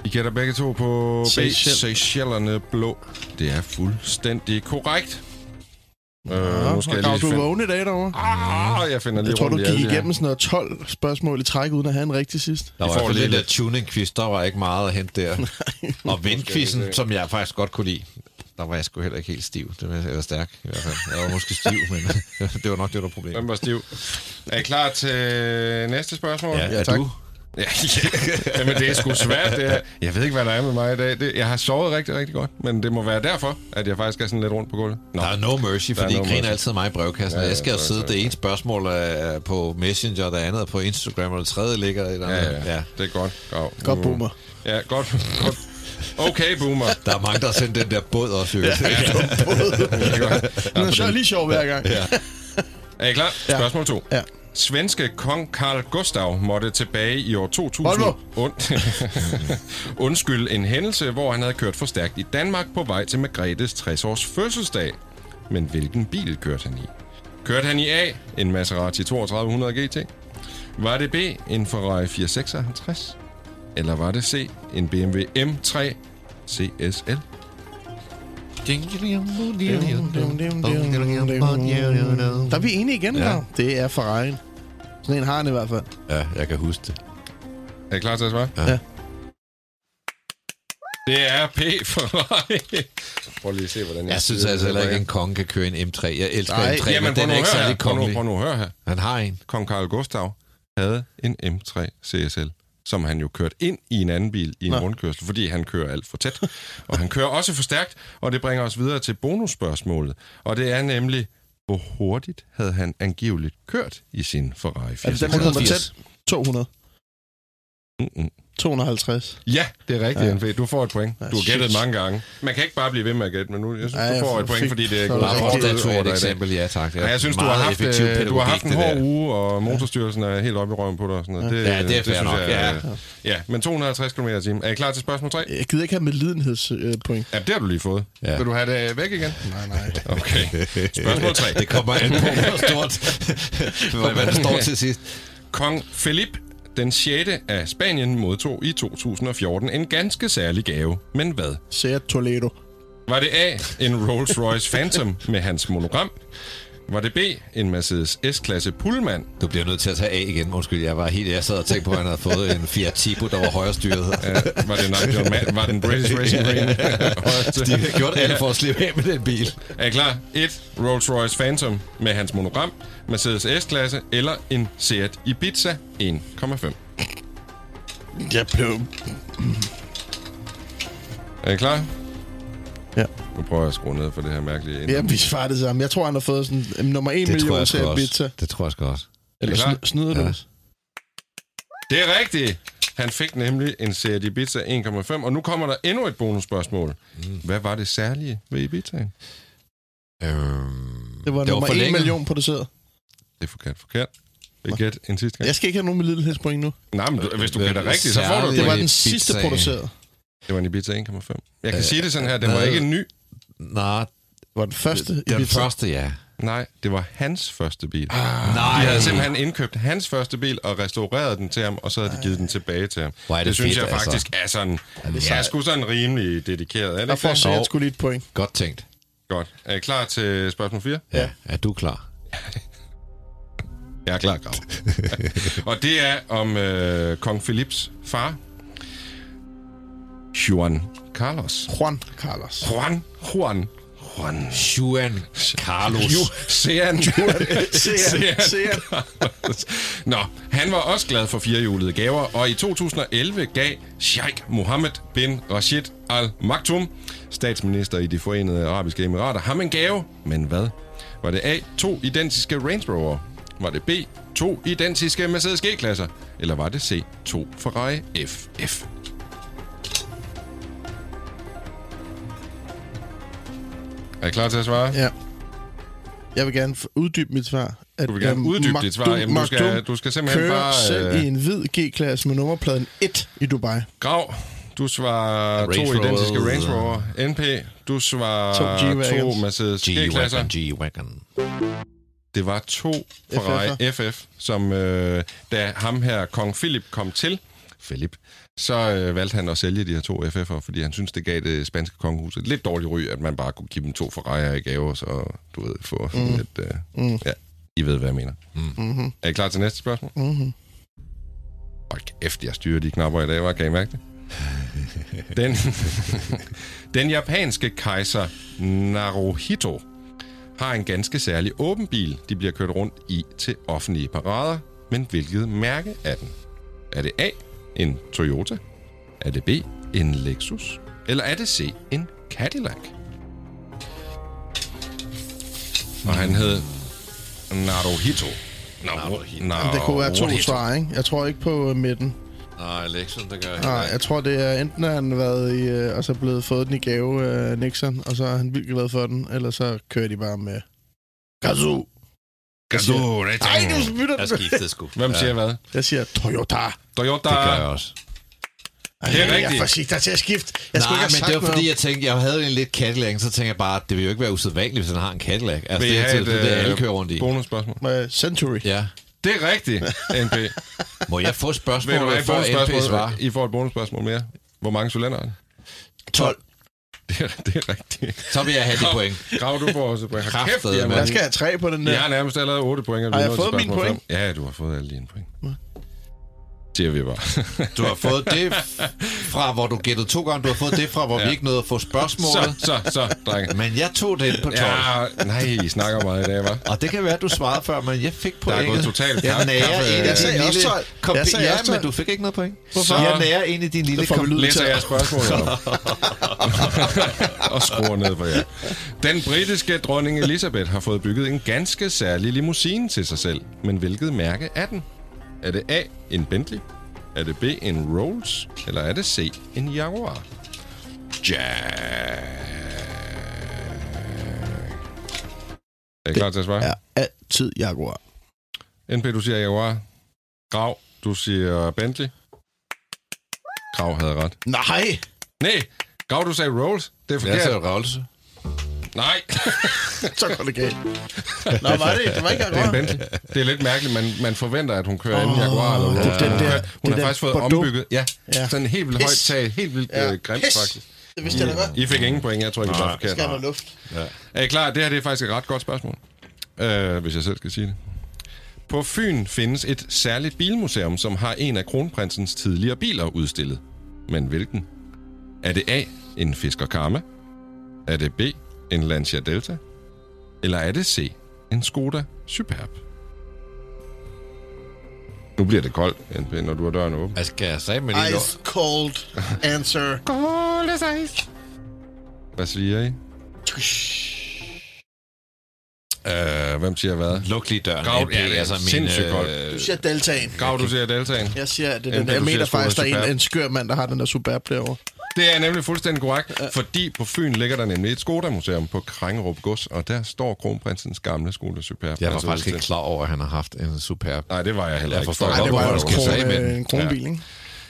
I gætter begge to på B. Seychelles. Seychellerne blå. Det er fuldstændig korrekt. Øh, Ja, nu skal jeg lige du er finde... vågen i dag derovre. Ah, jeg finder lige Jeg tror, du gik igennem sådan noget 12 spørgsmål i træk, uden at have en rigtig sidst. Der var I i hvert fald lidt lidt- tuning-quiz, der var ikke meget at hente der. [LAUGHS] og vindquizzen, se. som jeg faktisk godt kunne lide, der var jeg sgu heller ikke helt stiv. Det var, eller stærk i hvert fald. Jeg var måske stiv, [LAUGHS] men det var nok det, der var problemet. Hvem var stiv? Er I klar til næste spørgsmål? Ja, er tak. du? Ja, [LAUGHS] ja. Jamen, det er sgu svært. Det er, jeg ved ikke, hvad der er med mig i dag. Det, jeg har sovet rigtig, rigtig godt, men det må være derfor, at jeg faktisk er sådan lidt rundt på gulvet. Nå. Der er no mercy, Der er fordi no griner mercy. altid mig i brevkassen. Ja, Ja, ja, jeg skal jo sidde, sorry, det ene spørgsmål er på Messenger, det andet er på Instagram, og det tredje ligger i der. Ja, ja, ja. Det er godt. Godt, Godt boomer. Ja, godt. [LAUGHS] godt. Okay, boomer. Der er mange, der har sendt den der båd også. Ja, [LAUGHS] Den er så lige sjov hver gang. Ja. Er I klar? Ja. Spørgsmål 2. Ja. Svenske kong Carl Gustav måtte tilbage i år 2000 Volvo. und, [LAUGHS] undskyld en hændelse, hvor han havde kørt for stærkt i Danmark på vej til Margrethes 60-års fødselsdag. Men hvilken bil kørte han i? Kørte han i A, en Maserati 3200 GT? Var det B, en Ferrari 456? Eller var det C, en BMW M3 CSL? Der er vi enige igen, Ja. ja. Det er Ferrari'en. Sådan en har han i hvert fald. ja, jeg kan huske det. Er I klar til at svare? Ja. Ja. Det er P Ferrari. Prøv lige at se, hvordan jeg... Jeg synes altså heller ikke, at en konge kan køre en M3. Jeg elsker Nej, M3, Jamen, men den er ikke her. særlig kongelig. prøv nu at høre her. Han har en. Kong Carl Gustav havde en M3 CSL, som han jo kørte ind i en anden bil i en Nå. rundkørsel, fordi han kører alt for tæt. og han kører også for stærkt, og det bringer os videre til bonusspørgsmålet. Og det er nemlig, hvor hurtigt havde han angiveligt kørt i sin Ferrari Er det den, der kommer 180. tæt? 200. Mm-mm. 250. Ja, det er rigtigt, Ja. Du får et point. Ja, Du har gættet mange gange. Man kan ikke bare blive ved med at gætte, men nu, jeg synes, Ja, du jeg får et point, fordi det er over et eksempel, ja tak. Ja, jeg synes, du har, haft, du har haft en hård det uge, og Motorstyrelsen er helt oppe i røven på dig. og Sådan noget. Det, Ja, det er fair synes nok, jeg, ja. ja, men 250 km i timen. Er I klar til spørgsmål 3? Jeg gider ikke have medlidenhedspoint. Ja, det har du lige fået. Ja. Vil du have det væk igen? Nej, nej. Okay. Spørgsmål 3. Det kommer an på, hvor stort, [LAUGHS] hvad, hvad der står til sidst. Kong Philip den 6. af Spanien modtog i 2014 en ganske særlig gave. Men hvad? Seat Toledo. Var det A, en Rolls-Royce Phantom med hans monogram? Var det B, en Mercedes S-klasse Pullman? Du bliver nødt til at tage A igen. Undskyld, jeg var helt... Jeg sad og tænkte på, at han havde fået en Fiat Tipo, der var højrestyret. Ja, var det Nigel Ma- Var den British Racing Green? De har gjort alt for at slippe af med den bil. Er I klar? 1. Rolls-Royce Phantom med hans monogram, Mercedes S-klasse eller en Seat Ibiza 1,5. Jeg blev... Er I klar? Ja. Nu prøver jeg at skrue ned for det her mærkelige... Ja, vi svarer det samme. Jeg tror, han har fået sådan um, nummer 1 Det million til. Ibiza. Det tror jeg sgu også. Eller sny- snyder du Ja. os? Det er rigtigt. Han fik nemlig en Seat Ibiza 1,5, og nu kommer der endnu et bonusspørgsmål. Mm. Hvad var det særlige ved Ibizaen? Øhm, Det var det var nummer for 1 længe. million produceret. Det er forkert. Forkert. I gætte en sidste gang? Jeg skal ikke have nogen medlidenhedspoint nu. Nej, men du, hvis du gætter rigtigt, så får du det. Det var den sidste produceret. Det var en Ibiza 1,5. Jeg kan Øh, sige det sådan her, den var ikke ny. Nej, Det var den første den Ibiza. første, ja. Nej, det var hans første bil. Nej. De havde simpelthen indkøbt hans første bil og restaureret den til ham, og så havde de givet den tilbage til ham. Hvor er det det synes fedt, jeg altså. faktisk er sådan... det er jeg er sgu sådan rimelig dedikeret. Er det får det? Seat Jo. sgu lige et point. Godt tænkt. Godt. Er I klar til spørgsmål 4? Ja. Er du klar? [LAUGHS] Jeg er klar, Grav. [LAUGHS] og det er om øh, kong Philips far, Juan Carlos. Juan Carlos. Juan, Juan, Juan. Juan Carlos. Jo, Sean. Sean. Sean. Carlos. Nå, han var også glad for firehjulede gaver, og i 2011 gav Sheikh Mohammed bin Rashid Al Maktoum, statsminister i de forenede arabiske emirater, ham en gave. Men hvad? Var det A, to identiske Range Rover? Var det B, to identiske Mercedes G-klasser? Eller var det C, to Ferrari FF? Er I klar til at svare? Ja. Jeg vil gerne uddybe mit svar. At, Du vil gerne uddybe dit svar. Jamen, du skal, du skal simpelthen kører bare... selv øh, i en hvid G-klasse med nummerpladen 1 i Dubai. Grav, du svarer Range to Rover. identiske Range Rover. NP, du svarer To to. Mercedes G-klasser. G-Wagon, G-Wagon. Det var to Ferrari FF, som øh, da ham her, kong Philip, kom til, Philip, så øh, valgte han at sælge de her to FF'er, fordi han synes det gav det spanske kongehus et lidt dårligt ry, at man bare kunne give dem to Ferrari'er i gave, så du ved, få mm. lidt... Øh, mm. Ja, I ved, hvad jeg mener. Mm-hmm. Er I klar til næste spørgsmål? Mm-hmm. Hold kæft, jeg styrer de knapper i dag, var kan I mærke det? [LAUGHS] Den, den japanske kejser Naruhito har en ganske særlig åben bil, de bliver kørt rundt i til offentlige parader. Men hvilket mærke er den? Er det A, en Toyota? Er det B, en Lexus? Eller er det C, en Cadillac? Og han hed Naruhito. Naruhito. Jamen, det kunne være to svar, ikke? Jeg tror ikke på øh, midten. Nej, Lexus, det gør jeg Nej, jeg tror, det er enten, at han har været i, øh, og så blevet fået den i gave af Nixon, og så er han vildt glad for den, eller så kører de bare med Kazoo. Gazoo, Ej, du spytter Jeg skiftede sgu. Hvem siger hvad? Jeg siger Toyota. Toyota. Det gør jeg også. Ej, Det er Jeg rigtigt. er for sig dig til at skifte. Jeg skulle Nej, ikke men det var fordi, jeg tænkte, jeg havde en lidt Cadillac, så tænker jeg bare, det vil jo ikke være usædvanligt, hvis han har en Cadillac. Altså, det, er et det, det, det, alle øh, kører rundt i. bonusspørgsmål? Med Century. Ja. Det er rigtigt, NP. [LAUGHS] Må jeg få Vil du NP bonusspørgsmål? svar? I får et bonusspørgsmål mere. Hvor mange cylinder er det? 12. Det er, det er rigtigt. Så vil jeg have de point. Grav, du får også point. Kæft, Jeg mange. skal have tre på den der. Jeg har nærmest allerede 8 point. Har jeg fået mine point? Ja, du har fået alle dine point. Siger vi bare. [LAUGHS] Du har fået det fra, hvor du gættede to gange. Du har fået det fra, hvor ja. Vi ikke nåede at få spørgsmålet. så, så, så, drenge. Men jeg tog den på 12. Ja. Nej, I snakker meget i dag, hva'? Og det kan være, at du svarede før, men jeg fik Der er pointet. gået totalt Jeg nærer kaffe- en af Jeg sagde din også lille... 12. Kom, Jeg sagde ja, også 12. men du fik ikke noget point. Hvorfor? Jeg nærer en af din lille... lyd Læser til. jeg spørgsmålet op. og skruer ned for jer. Den britiske dronning Elisabeth har fået bygget en ganske særlig limousine til sig selv. Men hvilket mærke er den? Er det A, en Bentley? Er det B, en Rolls? Eller er det C, en Jaguar? Jack. Er I klar til at svare? er altid Jaguar. NP, du siger Jaguar. Grav, du siger Bentley. Grav havde ret. Nej! Nej, Grav, du sagde Rolls. Det er Jeg forkert. sagde Ravelse. Nej, [LAUGHS] Så går det galt. Nå, var det? Det var ikke det er en Jaguar. Bentley. Det er lidt mærkeligt, man, man forventer, at hun kører en Jaguar eller Rolls. det den Hun der- Hun har faktisk fået Bordeaux. ombygget. Ja, Ja. sådan en helt vildt højt tag. Helt vildt Ja. øh, grimt, Pis. faktisk. Det vidste jeg da godt. I fik ingen point, jeg tror ikke, det var Jeg forkert. skal have noget luft. Er I klar? Det her det er faktisk et ret godt spørgsmål, øh, hvis jeg selv skal sige det. På Fyn findes et særligt bilmuseum, som har en af kronprinsens tidligere biler udstillet. Men hvilken? Er det A, en Fisker Karma? Er det B, en Lancia Delta? Eller er det C, en Skoda Superb? Nu bliver det koldt, NP, når du har døren åben. Jeg skal jeg sige med lige Ice cold answer. Hvad siger I? Øh, hvem siger hvad? Luk lige døren. Grav- ja, det er altså min, sindssygt koldt. øh, Du siger deltagen. Grav, du siger Deltaen. Jeg siger, det er den, siger mener Skoda faktisk, der er en, en skør mand, der har den der superb derovre. Det er nemlig fuldstændig korrekt, fordi på Fyn ligger der nemlig et Skoda-museum på Krangerup Gods, og der står kronprinsens gamle Skoda Superb. Jeg var faktisk ikke klar over, at han har haft en superb. Nej, det var jeg heller Jeg ikke. forstår Fuck, godt, det var hvorfor du en, skal sige, men- øh, en kronbil, ikke?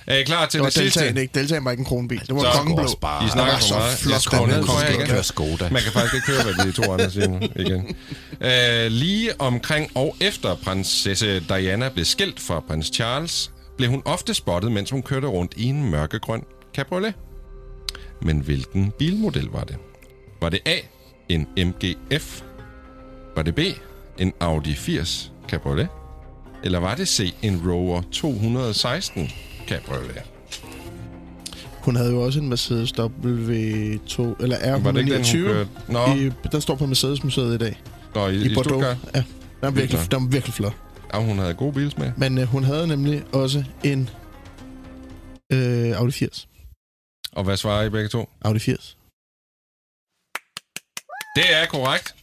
Er I klar til Det var det, sidste? deltagen, ikke? Deltagen var ikke en kronbil. Det var Så- kongeblå. bare- I snakker for meget. flot, Jeg skruer ned jer Skoda. Man kan faktisk ikke høre, hvad de to andre siger igen. [LAUGHS] Øh, lige omkring og efter prinsesse Diana blev skilt fra prins Charles, blev hun ofte spottet, mens hun kørte rundt i en mørkegrøn cabriolet. Men hvilken bilmodel var det? Var det A, en MGF? Var det B, en Audi 80 cabriolet? Eller var det C, en Rover 216 cabriolet? Hun havde jo også en Mercedes W2, eller Var det ikke den, hun R129. Nå, I, der står på Mercedes-museet i dag. Nå i, I, i Bordeaux. Stuttgart. Ja, den er virkelig, den er virkelig flot. Ja, hun havde god bilsmag. Men øh, hun havde nemlig også en øh, Audi 80. Og hvad svarer I begge to? Audi 80. Det er korrekt.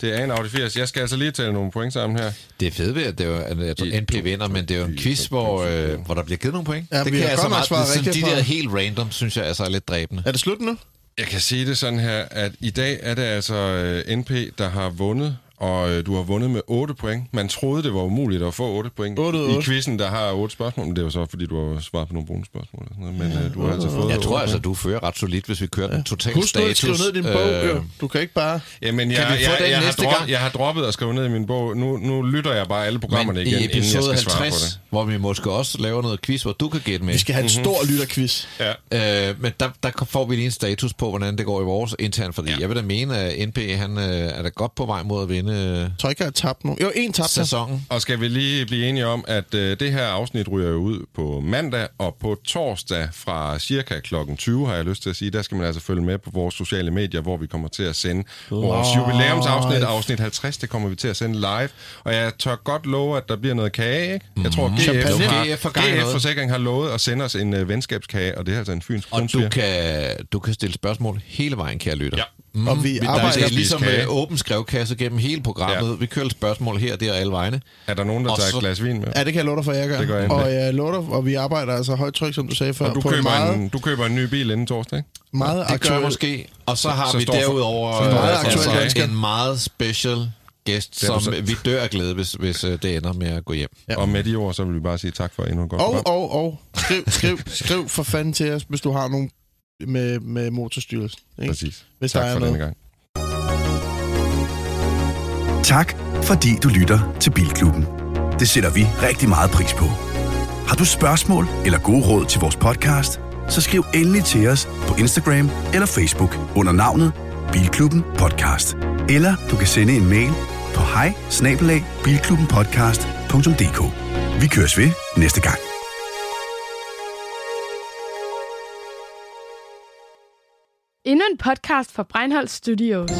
Det er en Audi 80. Jeg skal altså lige tælle nogle point sammen her. Det er fedt ved, at det er jo, jeg tror, NP vinder, men det er jo en quiz, hvor, øh, hvor der bliver givet nogle point. Ja, det kan har altså meget, svaret sådan, de der helt random, synes jeg altså er lidt dræbende. Er det slut nu? Jeg kan sige det sådan her, at i dag er det altså øh, NP, der har vundet, og øh, du har vundet med 8 point. Man troede, det var umuligt at få 8 point. Otte ud af I otte. quizzen, der har 8 spørgsmål, men det var så, fordi du har svaret på nogle bonusspørgsmål. og sådan noget, Men øh, du har altså fået Jeg tror altså, point. du fører ret solidt, hvis vi kører den totale Husk nu at status. skrive ned i din bog. Øh, du kan ikke bare... Jamen, jeg, Kan vi få jeg, den jeg, har næste drop, gang? jeg har droppet at skrive ned i min bog. Nu, nu lytter jeg bare alle programmerne men igen, i inden jeg episode skal svare på 50, det. hvor vi måske også laver noget quiz, hvor du kan gætte med. Vi skal have en stor lytterquiz. Ja. Øh, men der, der får vi lige en status på, hvordan det går i vores intern, fordi ja. jeg vil da mene, at NP han, øh, er da godt på vej mod at vinde. Vinde Jeg tror ikke, jeg har tabt nogen. Jo, en tabt jeg. sæsonen. Og skal vi lige blive enige om, at øh, det her afsnit ryger jo ud på mandag, og på torsdag fra cirka klokken 20, har jeg lyst til at sige, der skal man altså følge med på vores sociale medier, hvor vi kommer til at sende vores jubilæumsafsnit, afsnit 50, det kommer vi til at sende live. Og jeg tør godt love, at der bliver noget kage, ikke? Jeg tror, GF, Champagne. har, GF GF noget. Forsikring har lovet at sende os en øh, venskabskage, og det er altså en fynsk Og du kan, du kan stille spørgsmål hele vejen, kære lytter. Ja. Mm, Og vi der arbejder- er ligesom øh, åben skrevkasse gennem hele programmet. Ja. Vi kører spørgsmål her, der og alle vegne. Er der nogen, der Og tager så- et glas vin med? Ja, det kan jeg love dig for, jeg gør. Det gør jeg og jeg lover dig, og vi arbejder altså højt tryk, som du sagde før, Og du på en køber, meget, en, du køber en ny bil inden torsdag, ikke? meget Det gør aktuel... måske. Og så har Så vi for- derudover så øh, meget altså, aktuel en meget special gæst, som så- vi dør af glæde, hvis, hvis øh, det ender med at gå hjem. Ja. Og med de ord, så vil vi bare sige tak for endnu et godt Og, og, og, skriv, skriv, skriv for fanden til os, hvis du har nogen med, med motorstyrelsen. Ikke? Præcis. Hvis tak der er for noget. denne gang. Tak, fordi du lytter til Bilklubben. Det sætter vi rigtig meget pris på. Har du spørgsmål eller gode råd til vores podcast, så skriv endelig til os på Instagram eller Facebook under navnet Bilklubben Podcast. Eller du kan sende en mail på hej Vi køres ved næste gang. Endnu en podcast fra Breinholt Studios.